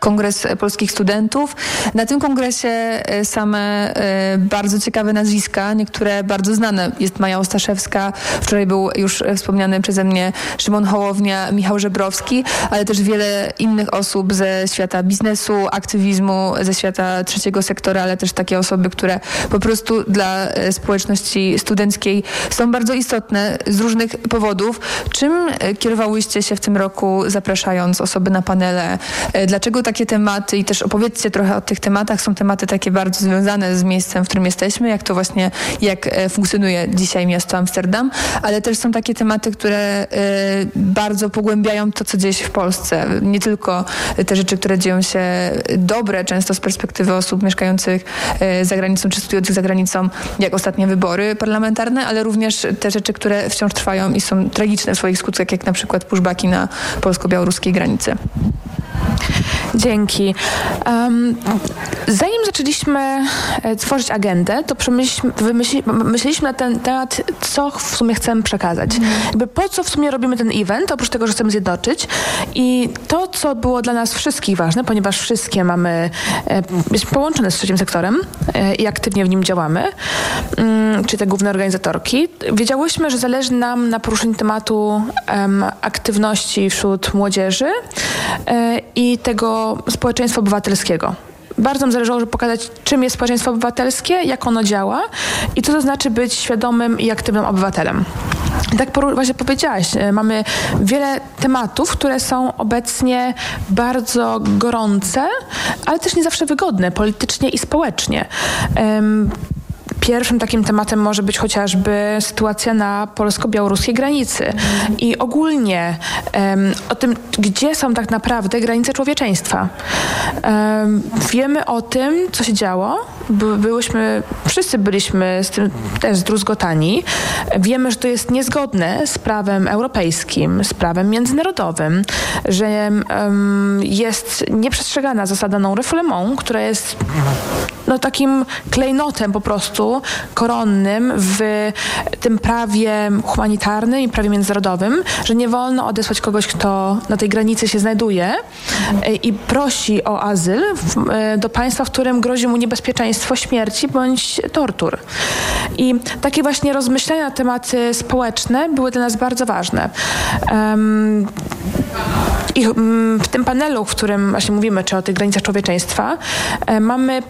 [SPEAKER 11] Kongres Polskich Studentów. Na tym kongresie e, same e, bardzo ciekawe nazwiska, niektóre bardzo znane. Jest Maja Ostaszewska, wczoraj był już wspomniany przeze mnie Szymon Hołownia, Michał Żebrowski, ale też wiele innych osób ze świata biznesu, aktywizmu, ze świata trzeciego sektora, ale też takie osoby, które po prostu dla e, społeczności studenckiej są bardzo istotne z różnych powodów. Czym kierowałyście się w tym roku, zapraszając osoby na panele? Dlaczego takie tematy i też opowiedzcie trochę o tych tematach. Są tematy takie bardzo związane z miejscem, w którym jesteśmy, jak to właśnie, jak e, funkcjonuje dzisiaj miasto Amsterdam, ale też są takie tematy, które e, bardzo pogłębiają to, co dzieje się w Polsce. Nie tylko te rzeczy, które dzieją się dobre, często z perspektywy osób mieszkających e, za granicą czy studiujących za granicą, jak ostatnie wybory parlamentarne, ale również te rzeczy, które wciąż trwają i są tragiczne w swoich skutkach, jak na przykład pushbacki na polsko-białoruskiej granicy.
[SPEAKER 12] Dzięki. Um, zanim zaczęliśmy e, tworzyć agendę, to myśleliśmy na ten temat, co w sumie chcemy przekazać. Mm. Jakby po co w sumie robimy ten event, oprócz tego, że chcemy zjednoczyć. I to, co było dla nas wszystkich ważne, ponieważ wszystkie mamy, e, jesteśmy połączone z trzecim sektorem e, i aktywnie w nim działamy, mm, czy te główne organizatorki, wiedziałyśmy, że zależy nam na poruszeniu tematu aktywności wśród młodzieży i tego społeczeństwa obywatelskiego. Bardzo mi zależało, żeby pokazać, czym jest społeczeństwo obywatelskie, jak ono działa i co to znaczy być świadomym i aktywnym obywatelem. Tak właśnie powiedziałaś, e, mamy wiele tematów, które są obecnie bardzo gorące, ale też nie zawsze wygodne politycznie i społecznie. Pierwszym takim tematem może być chociażby sytuacja na polsko-białoruskiej granicy i ogólnie um, o tym, gdzie są tak naprawdę granice człowieczeństwa. Um, wiemy o tym, co się działo. By, byłyśmy, wszyscy byliśmy z tym też zdruzgotani. Wiemy, że to jest niezgodne z prawem europejskim, z prawem międzynarodowym, że um, jest nieprzestrzegana zasada non-refoulement, która jest no, takim klejnotem po prostu koronnym w tym prawie humanitarnym i prawie międzynarodowym, że nie wolno odesłać kogoś, kto na tej granicy się znajduje e, i prosi o azyl e, do państwa, w którym grozi mu niebezpieczeństwo śmierci bądź tortur. I takie właśnie rozmyślenia na tematy społeczne były dla nas bardzo ważne. Um, i mm, w tym panelu, w którym właśnie mówimy, czy o tych granicach człowieczeństwa, e, mamy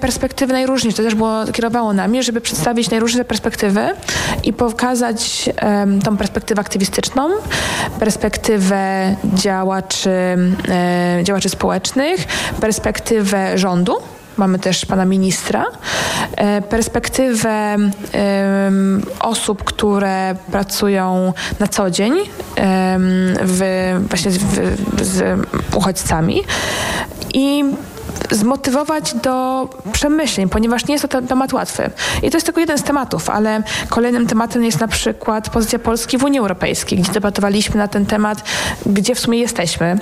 [SPEAKER 12] perspektywy najróżniejsze. To też było, kierowało nami, żeby przedstawić najróżniejsze perspektywy i pokazać um, tą perspektywę aktywistyczną, perspektywę działaczy, e, działaczy społecznych, perspektywę rządu, mamy też pana ministra, e, perspektywę osób, które pracują na co dzień w, właśnie w, z uchodźcami i zmotywować do przemyśleń, ponieważ nie jest to temat łatwy. I to jest tylko jeden z tematów, ale kolejnym tematem jest na przykład pozycja Polski w Unii Europejskiej, gdzie debatowaliśmy na ten temat, gdzie w sumie jesteśmy,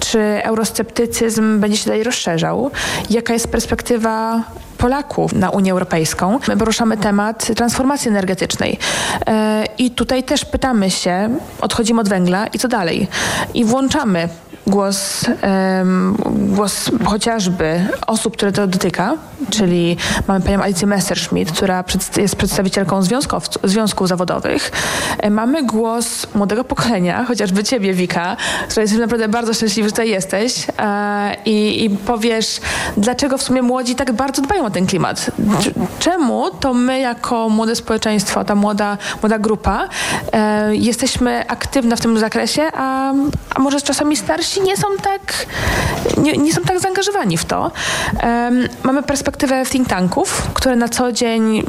[SPEAKER 12] czy eurosceptycyzm będzie się dalej rozszerzał, jaka jest perspektywa Polaków na Unię Europejską. My poruszamy temat transformacji energetycznej. E, I tutaj też pytamy się, odchodzimy od węgla i co dalej? I włączamy głos, głos chociażby osób, które to dotyka, czyli mamy panią Alicję Messerschmidt, która jest przedstawicielką związków zawodowych. E, mamy głos młodego pokolenia, chociażby ciebie, Wika, która jest naprawdę bardzo szczęśliwa, że tutaj jesteś e, i, i powiesz, dlaczego w sumie młodzi tak bardzo dbają o ten klimat. Czemu to my jako młode społeczeństwo, ta młoda, młoda grupa, e, jesteśmy aktywne w tym zakresie, a, a może czasami starsi nie są tak, nie, nie są tak zaangażowani w to. Um, mamy perspektywę think tanków, które na co dzień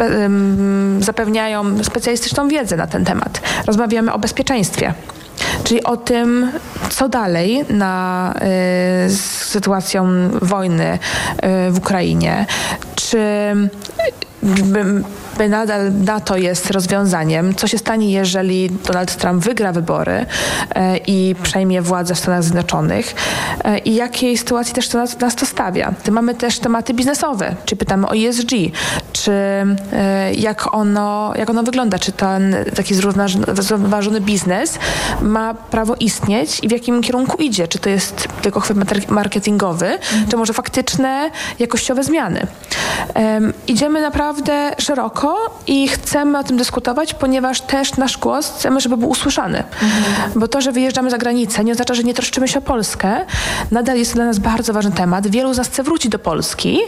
[SPEAKER 12] um, zapewniają specjalistyczną wiedzę na ten temat. Rozmawiamy o bezpieczeństwie czyli o tym, co dalej na, y, z sytuacją wojny y, w Ukrainie. Czy by nadal NATO jest rozwiązaniem. Co się stanie, jeżeli Donald Trump wygra wybory e, i przejmie władzę w Stanach Zjednoczonych e, i jakiej sytuacji też to nas, nas to stawia. Mamy też tematy biznesowe, czy pytamy o ESG, czy e, jak ono, jak ono wygląda, czy ten taki zrównoważony biznes ma prawo istnieć i w jakim kierunku idzie, czy to jest tylko chwyt marketingowy, czy może faktyczne, jakościowe zmiany. Um, idziemy naprawdę szeroko i chcemy o tym dyskutować, ponieważ też nasz głos chcemy, żeby był usłyszany. Mhm. Bo to, że wyjeżdżamy za granicę, nie oznacza, że nie troszczymy się o Polskę. Nadal jest to dla nas bardzo ważny temat. Wielu z nas chce wrócić do Polski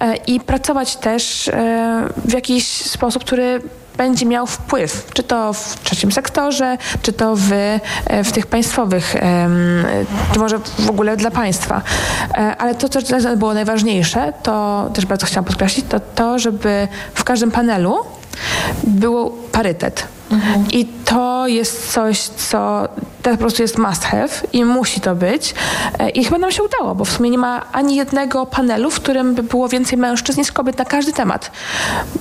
[SPEAKER 12] e, i pracować też e, w jakiś sposób, który będzie miał wpływ, czy to w trzecim sektorze, czy to w, e, w tych państwowych, czy może w ogóle dla państwa. E, ale to, co było najważniejsze, to też bardzo chciałam podkreślić, to to, żeby w każdym panelu był parytet. Mhm. I to jest coś, co to po prostu jest must have i musi to być. E, I chyba nam się udało, bo w sumie nie ma ani jednego panelu, w którym by było więcej mężczyzn niż kobiet na każdy temat.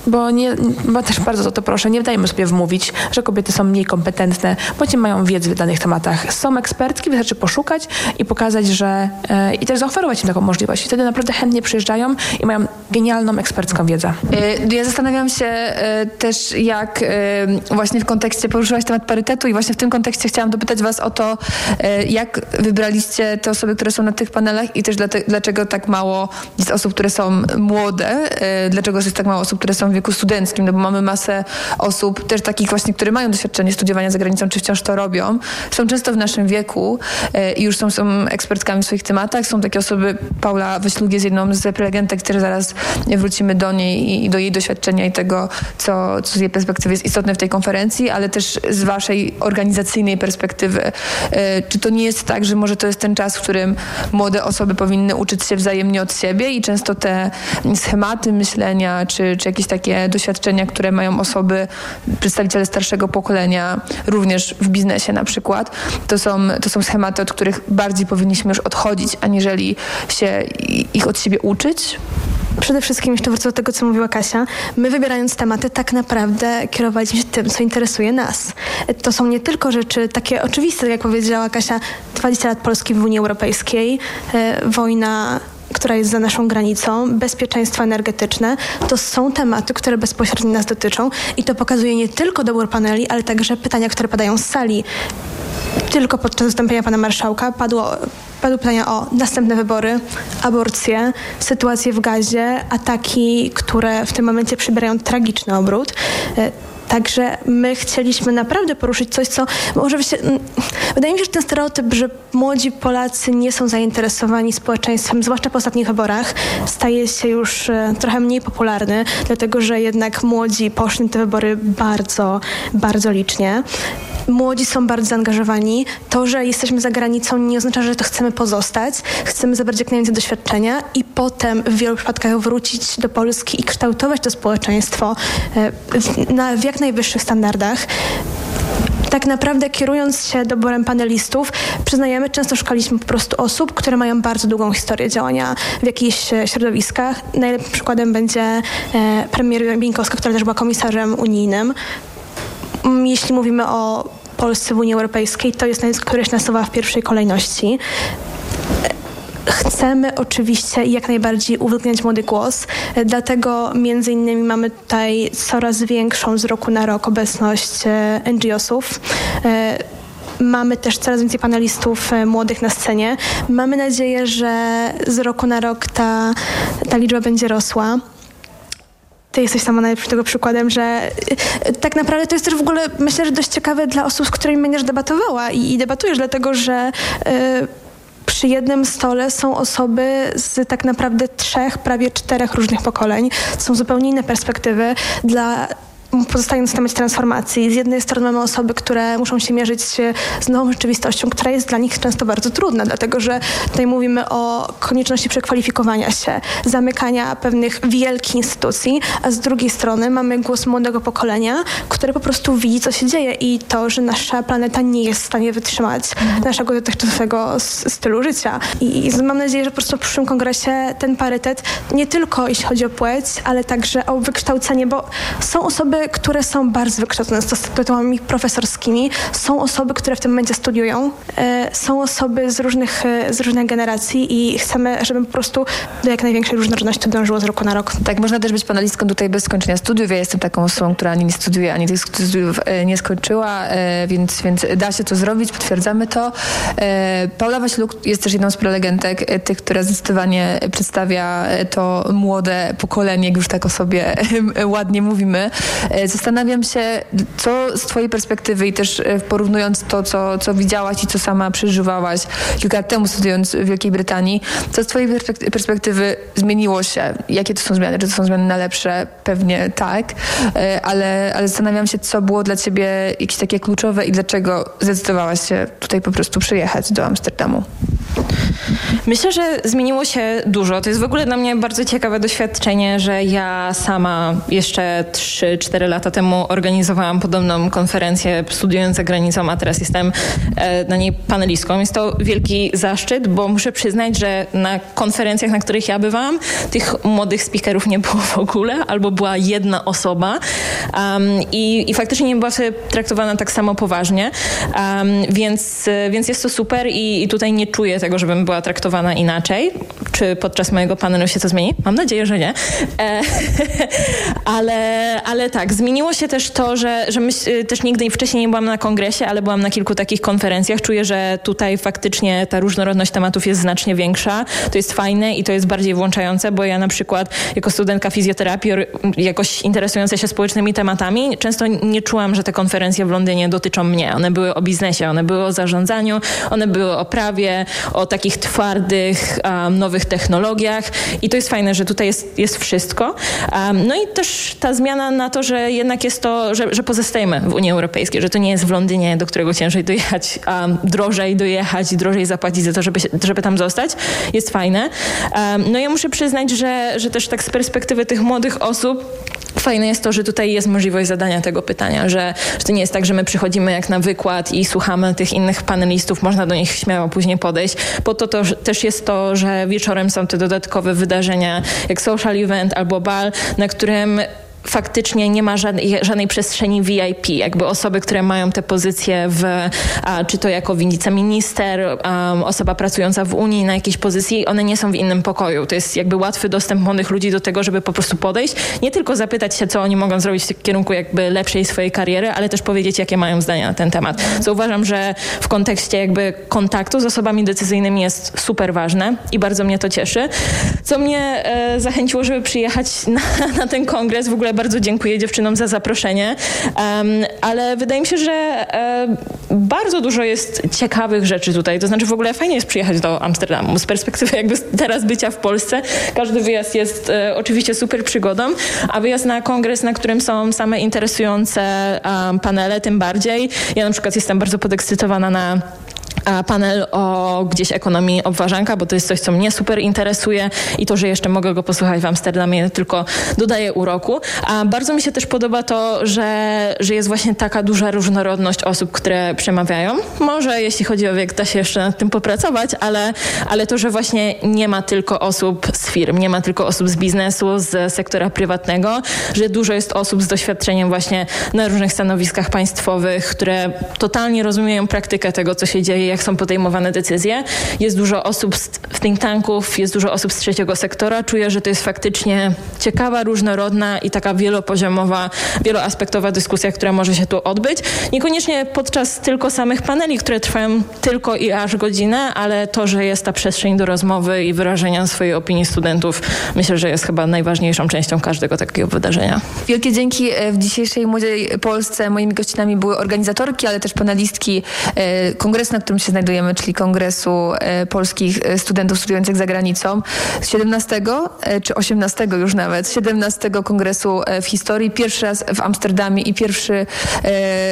[SPEAKER 12] Bo, nie, bo też bardzo o to proszę, nie dajmy sobie wmówić, że kobiety są mniej kompetentne, bo nie mają wiedzy w danych tematach. Są ekspertki, wystarczy poszukać i pokazać, że e, i też zaoferować im taką możliwość. I wtedy naprawdę chętnie przyjeżdżają i mają genialną ekspercką wiedzę.
[SPEAKER 11] E, ja zastanawiam się też, jak właśnie w kontekście poruszyłaś temat parytetu i właśnie w tym kontekście chciałam dopytać Was o to, e, jak wybraliście te osoby, które są na tych panelach i też dlaczego tak mało jest osób, które są młode, e, dlaczego jest tak mało osób, które są w wieku studenckim, no bo mamy masę osób też takich właśnie, które mają doświadczenie studiowania za granicą, czy wciąż to robią, są często w naszym wieku e, i już są, są ekspertkami w swoich tematach. Są takie osoby, Paula Wyślug jest jedną z prelegentek, które zaraz wrócimy do niej i do jej doświadczenia i tego, co, co z jej perspektywy jest istotne w tej konferencji ale też z waszej organizacyjnej perspektywy. E, czy to nie jest tak, że może to jest ten czas, w którym młode osoby powinny uczyć się wzajemnie od siebie i często te schematy myślenia, czy, czy jakieś takie doświadczenia, które mają osoby, przedstawiciele starszego pokolenia, również w biznesie na przykład, to są, to są schematy, od których bardziej powinniśmy już odchodzić, aniżeli się ich od siebie uczyć?
[SPEAKER 25] Przede wszystkim, jeszcze wrócę do tego, co mówiła Kasia, my wybierając tematy tak naprawdę kierowaliśmy się tym, co interesuje nas. To są nie tylko rzeczy takie oczywiste, tak jak powiedziała Kasia, 20 lat Polski w Unii Europejskiej, e, wojna która jest za naszą granicą, bezpieczeństwo energetyczne, to są tematy, które bezpośrednio nas dotyczą i to pokazuje nie tylko dobór paneli, ale także pytania, które padają z sali. Tylko podczas wystąpienia pana marszałka padło, padły pytania o następne wybory, aborcję, sytuację w gazie, ataki, które w tym momencie przybierają tragiczny obrót. Także my chcieliśmy naprawdę poruszyć coś, co może. Mm, wydaje mi się, że ten stereotyp, że młodzi Polacy nie są zainteresowani społeczeństwem, zwłaszcza po ostatnich wyborach, staje się już e, trochę mniej popularny, dlatego że jednak młodzi poszli te wybory bardzo, bardzo licznie. Młodzi są bardzo zaangażowani. To, że jesteśmy za granicą nie oznacza, że to chcemy pozostać. Chcemy zabrać jak najwięcej doświadczenia i potem w wielu przypadkach wrócić do Polski i kształtować to społeczeństwo e, w jak najwyższych standardach tak naprawdę kierując się doborem panelistów, przyznajemy, często szukaliśmy po prostu osób, które mają bardzo długą historię działania w jakichś e, środowiskach. Najlepszym przykładem będzie e, premier Bieńkowska, która też była komisarzem unijnym. Mm, jeśli mówimy o Polsce w Unii Europejskiej, to jest nazwisko, które się nasuwa w pierwszej kolejności. Chcemy oczywiście jak najbardziej uwzględniać młody głos, dlatego między innymi mamy tutaj coraz większą z roku na rok obecność e, NGO-sów. E, mamy też coraz więcej panelistów e, młodych na scenie. Mamy nadzieję, że z roku na rok ta, ta liczba będzie rosła ty jesteś sama najlepszym tego przykładem, że y, tak naprawdę to jest też w ogóle, myślę, że dość ciekawe dla osób, z którymi będziesz debatowała i, i debatujesz, dlatego że y, przy jednym stole są osoby z tak naprawdę trzech, prawie czterech różnych pokoleń. Są zupełnie inne perspektywy. Dla pozostając w temacie transformacji, z jednej strony mamy osoby, które muszą się mierzyć z nową rzeczywistością, która jest dla nich często bardzo trudna, dlatego że tutaj mówimy o konieczności przekwalifikowania się, zamykania pewnych wielkich instytucji, a z drugiej strony mamy głos młodego pokolenia, które po prostu widzi, co się dzieje i to, że nasza planeta nie jest w stanie wytrzymać mhm. naszego dotychczasowego stylu życia. I, I mam nadzieję, że po prostu w przyszłym kongresie ten parytet nie tylko jeśli chodzi o płeć, ale także o wykształcenie, bo są osoby, które są bardzo wykształcone z tytułami profesorskimi. Są osoby, które w tym momencie studiują. E, są osoby z różnych, e, z różnych generacji i chcemy, żeby po prostu do jak największej różnorodności dążyło z roku na rok.
[SPEAKER 11] Tak, można też być panelistką tutaj bez skończenia studiów. Ja jestem taką osobą, która ani nie studiuje, ani tych studiów e, nie skończyła, więc, więc da się to zrobić, potwierdzamy to. Paula Waśluk jest też jedną z prelegentek, tych, która zdecydowanie przedstawia to młode pokolenie, jak już tak o sobie <laughs> ładnie mówimy. E, zastanawiam się, co z twojej perspektywy i też e, porównując to, co, co widziałaś i co sama przeżywałaś kilka lat temu studiując w Wielkiej Brytanii, co z twojej perspektywy zmieniło się? Jakie to są zmiany? Czy to są zmiany na lepsze? Pewnie tak, e, ale, ale zastanawiam się, co było dla ciebie jakieś takie kluczowe i dlaczego zdecydowałaś się tutaj po prostu przyjechać do Amsterdamu?
[SPEAKER 27] Myślę, że zmieniło się dużo. To jest w ogóle dla mnie bardzo ciekawe doświadczenie, że ja sama jeszcze 3-4 lata temu organizowałam podobną konferencję studiując za granicą, a teraz jestem e, na niej panelistką. Jest to wielki zaszczyt, bo muszę przyznać, że na konferencjach, na których ja bywałam, tych młodych speakerów nie było w ogóle, albo była jedna osoba um, i, i faktycznie nie była sobie traktowana tak samo poważnie, um, więc, więc jest to super i, i tutaj nie czuję tego, żebym była traktowana inaczej. Czy podczas mojego panelu się to zmieni? Mam nadzieję, że nie. E, <laughs> ale, ale tak, zmieniło się też to, że, że myśl, też nigdy wcześniej nie byłam na kongresie, ale byłam na kilku takich konferencjach. Czuję, że tutaj faktycznie ta różnorodność tematów jest znacznie większa. To jest fajne i to jest bardziej włączające, bo ja na przykład jako studentka fizjoterapii, jakoś interesująca się społecznymi tematami, często nie czułam, że te konferencje w Londynie dotyczą mnie. One były o biznesie, one były o zarządzaniu, one były o prawie, o takich twardych, um, nowych technologiach i to jest fajne, że tutaj jest, jest wszystko. Um, no i też ta zmiana na to, że jednak jest to, że, że pozostajemy w Unii Europejskiej, że to nie jest w Londynie, do którego ciężej dojechać, um, drożej dojechać, drożej zapłacić za to, żeby, żeby tam zostać, jest fajne. No ja muszę przyznać, że, że też tak z perspektywy tych młodych osób Fajne jest to, że tutaj jest możliwość zadania tego pytania, że, że to nie jest tak, że my przychodzimy jak na wykład i słuchamy tych innych panelistów, można do nich śmiało później podejść. Po to, to też jest to, że wieczorem są te dodatkowe wydarzenia, jak social event albo bal, na którym faktycznie nie ma żadnej, żadnej przestrzeni VIP. Jakby osoby, które mają te pozycje w, a, czy to jako wiceminister, um, osoba pracująca w Unii na jakiejś pozycji, one nie są w innym pokoju. To jest jakby łatwy dostęp młodych ludzi do tego, żeby po prostu podejść, nie tylko zapytać się, co oni mogą zrobić w kierunku jakby lepszej swojej kariery, ale też powiedzieć, jakie mają zdania na ten temat. Co uważam, że w kontekście jakby kontaktu z osobami decyzyjnymi jest super ważne i bardzo mnie to cieszy. Co mnie e, zachęciło, żeby przyjechać na, na ten kongres, w ogóle bardzo dziękuję dziewczynom za zaproszenie, ale wydaje mi się, że um, bardzo dużo jest ciekawych rzeczy tutaj. To znaczy w ogóle fajnie jest przyjechać do Amsterdamu. Z perspektywy jakby teraz bycia w Polsce, każdy wyjazd jest e, oczywiście super przygodą, a wyjazd na kongres, na którym są same interesujące um, panele, tym bardziej. Ja na przykład jestem bardzo podekscytowana na panel o gdzieś ekonomii obważanka, bo to jest coś, co mnie super interesuje i to, że jeszcze mogę go posłuchać w Amsterdamie tylko dodaje uroku. A bardzo mi się też podoba to, że, że jest właśnie taka duża różnorodność osób, które przemawiają. Może jeśli chodzi o wiek, da się jeszcze nad tym popracować, ale, ale to, że właśnie nie ma tylko osób z firm, nie ma tylko osób z biznesu, z sektora prywatnego, że dużo jest osób z doświadczeniem właśnie na różnych stanowiskach państwowych, które totalnie rozumieją praktykę tego, co się dzieje, jak są podejmowane decyzje. Jest dużo osób z think tanków, jest dużo osób z trzeciego sektora. Czuję, że to jest faktycznie ciekawa, różnorodna i taka wielopoziomowa, wieloaspektowa dyskusja, która może się tu odbyć. Niekoniecznie podczas tylko samych paneli, które trwają tylko i aż godzinę, ale to, że jest ta przestrzeń do rozmowy i wyrażenia swojej opinii studentów, myślę, że jest chyba najważniejszą częścią każdego takiego wydarzenia.
[SPEAKER 11] Wielkie dzięki e, w dzisiejszej Młodej Polsce. Moimi gościnami były organizatorki, ale też panelistki e, kongresu, na którym się znajdujemy, czyli Kongresu e, Polskich e, Studentów Studiujących za granicą. Z 17 e, czy 18 już nawet, 17 Kongresu w historii, pierwszy raz w Amsterdamie i pierwszy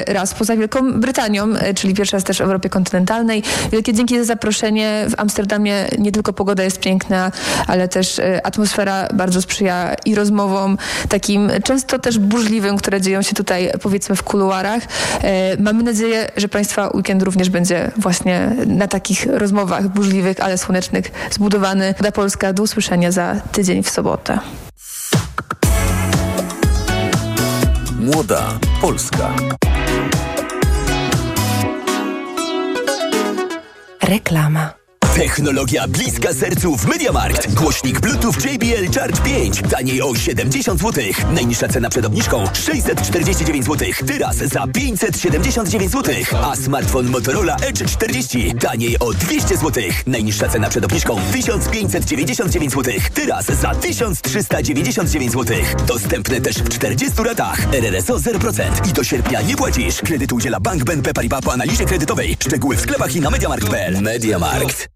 [SPEAKER 11] raz poza Wielką Brytanią, czyli pierwszy raz też w Europie kontynentalnej. Wielkie dzięki za zaproszenie. W Amsterdamie nie tylko pogoda jest piękna, ale też atmosfera bardzo sprzyja i rozmowom takim często też burzliwym, które dzieją się tutaj powiedzmy w kuluarach. Mamy nadzieję, że Państwa weekend również będzie właśnie na takich rozmowach burzliwych, ale słonecznych zbudowany. Woda Polska do usłyszenia za tydzień w sobotę.
[SPEAKER 7] Młoda Polska.
[SPEAKER 17] Reklama.
[SPEAKER 18] Technologia bliska sercu w MediaMarkt. Głośnik Bluetooth JBL Charge 5. Taniej o 70 zł. Najniższa cena przed obniżką 649 zł. Teraz za 579 zł. A smartfon Motorola Edge 40. Taniej o 200 zł. Najniższa cena przed obniżką 1599 zł. Teraz za 1399 zł. Dostępne też w 40 ratach. RRSO 0%. I do sierpnia nie płacisz. Kredyt udziela Bank BNP Paribas po analizie kredytowej. Szczegóły w sklepach i na MediaMarkt.pl. MediaMarkt.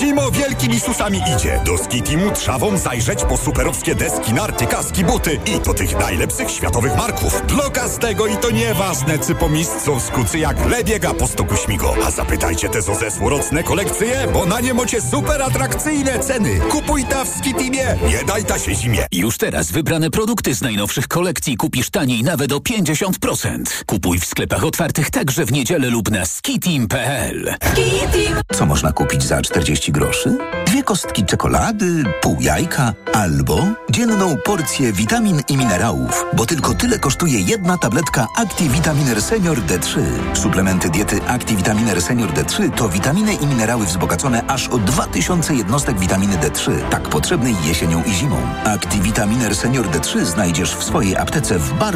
[SPEAKER 29] Zimo wielkimi susami idzie. Do Skitimu trzawą zajrzeć po superowskie deski, narty, kaski, buty i to tych najlepszych światowych marków. Dla każdego i to nieważne, czy po miejscu skucy jak lebiega po stoku śmigo. A zapytajcie te zo zesłorocne kolekcje, bo na nie macie super atrakcyjne ceny. Kupuj ta w Skitimie, nie daj ta się zimie.
[SPEAKER 16] Już teraz wybrane produkty z najnowszych kolekcji kupisz taniej nawet o 50%. Kupuj w sklepach otwartych także w niedzielę lub na skitim.pl.
[SPEAKER 35] Co można kupić za 40
[SPEAKER 23] groszy? Dwie kostki czekolady, pół jajka albo dzienną porcję witamin i minerałów, bo tylko tyle kosztuje jedna tabletka ActiVitaminer Senior D3. Suplementy diety ActiVitaminer Senior D3 to witaminy i minerały wzbogacone aż o 2000 jednostek witaminy D3, tak potrzebnej jesienią i zimą. ActiVitaminer Senior D3 znajdziesz w swojej aptece w bardzo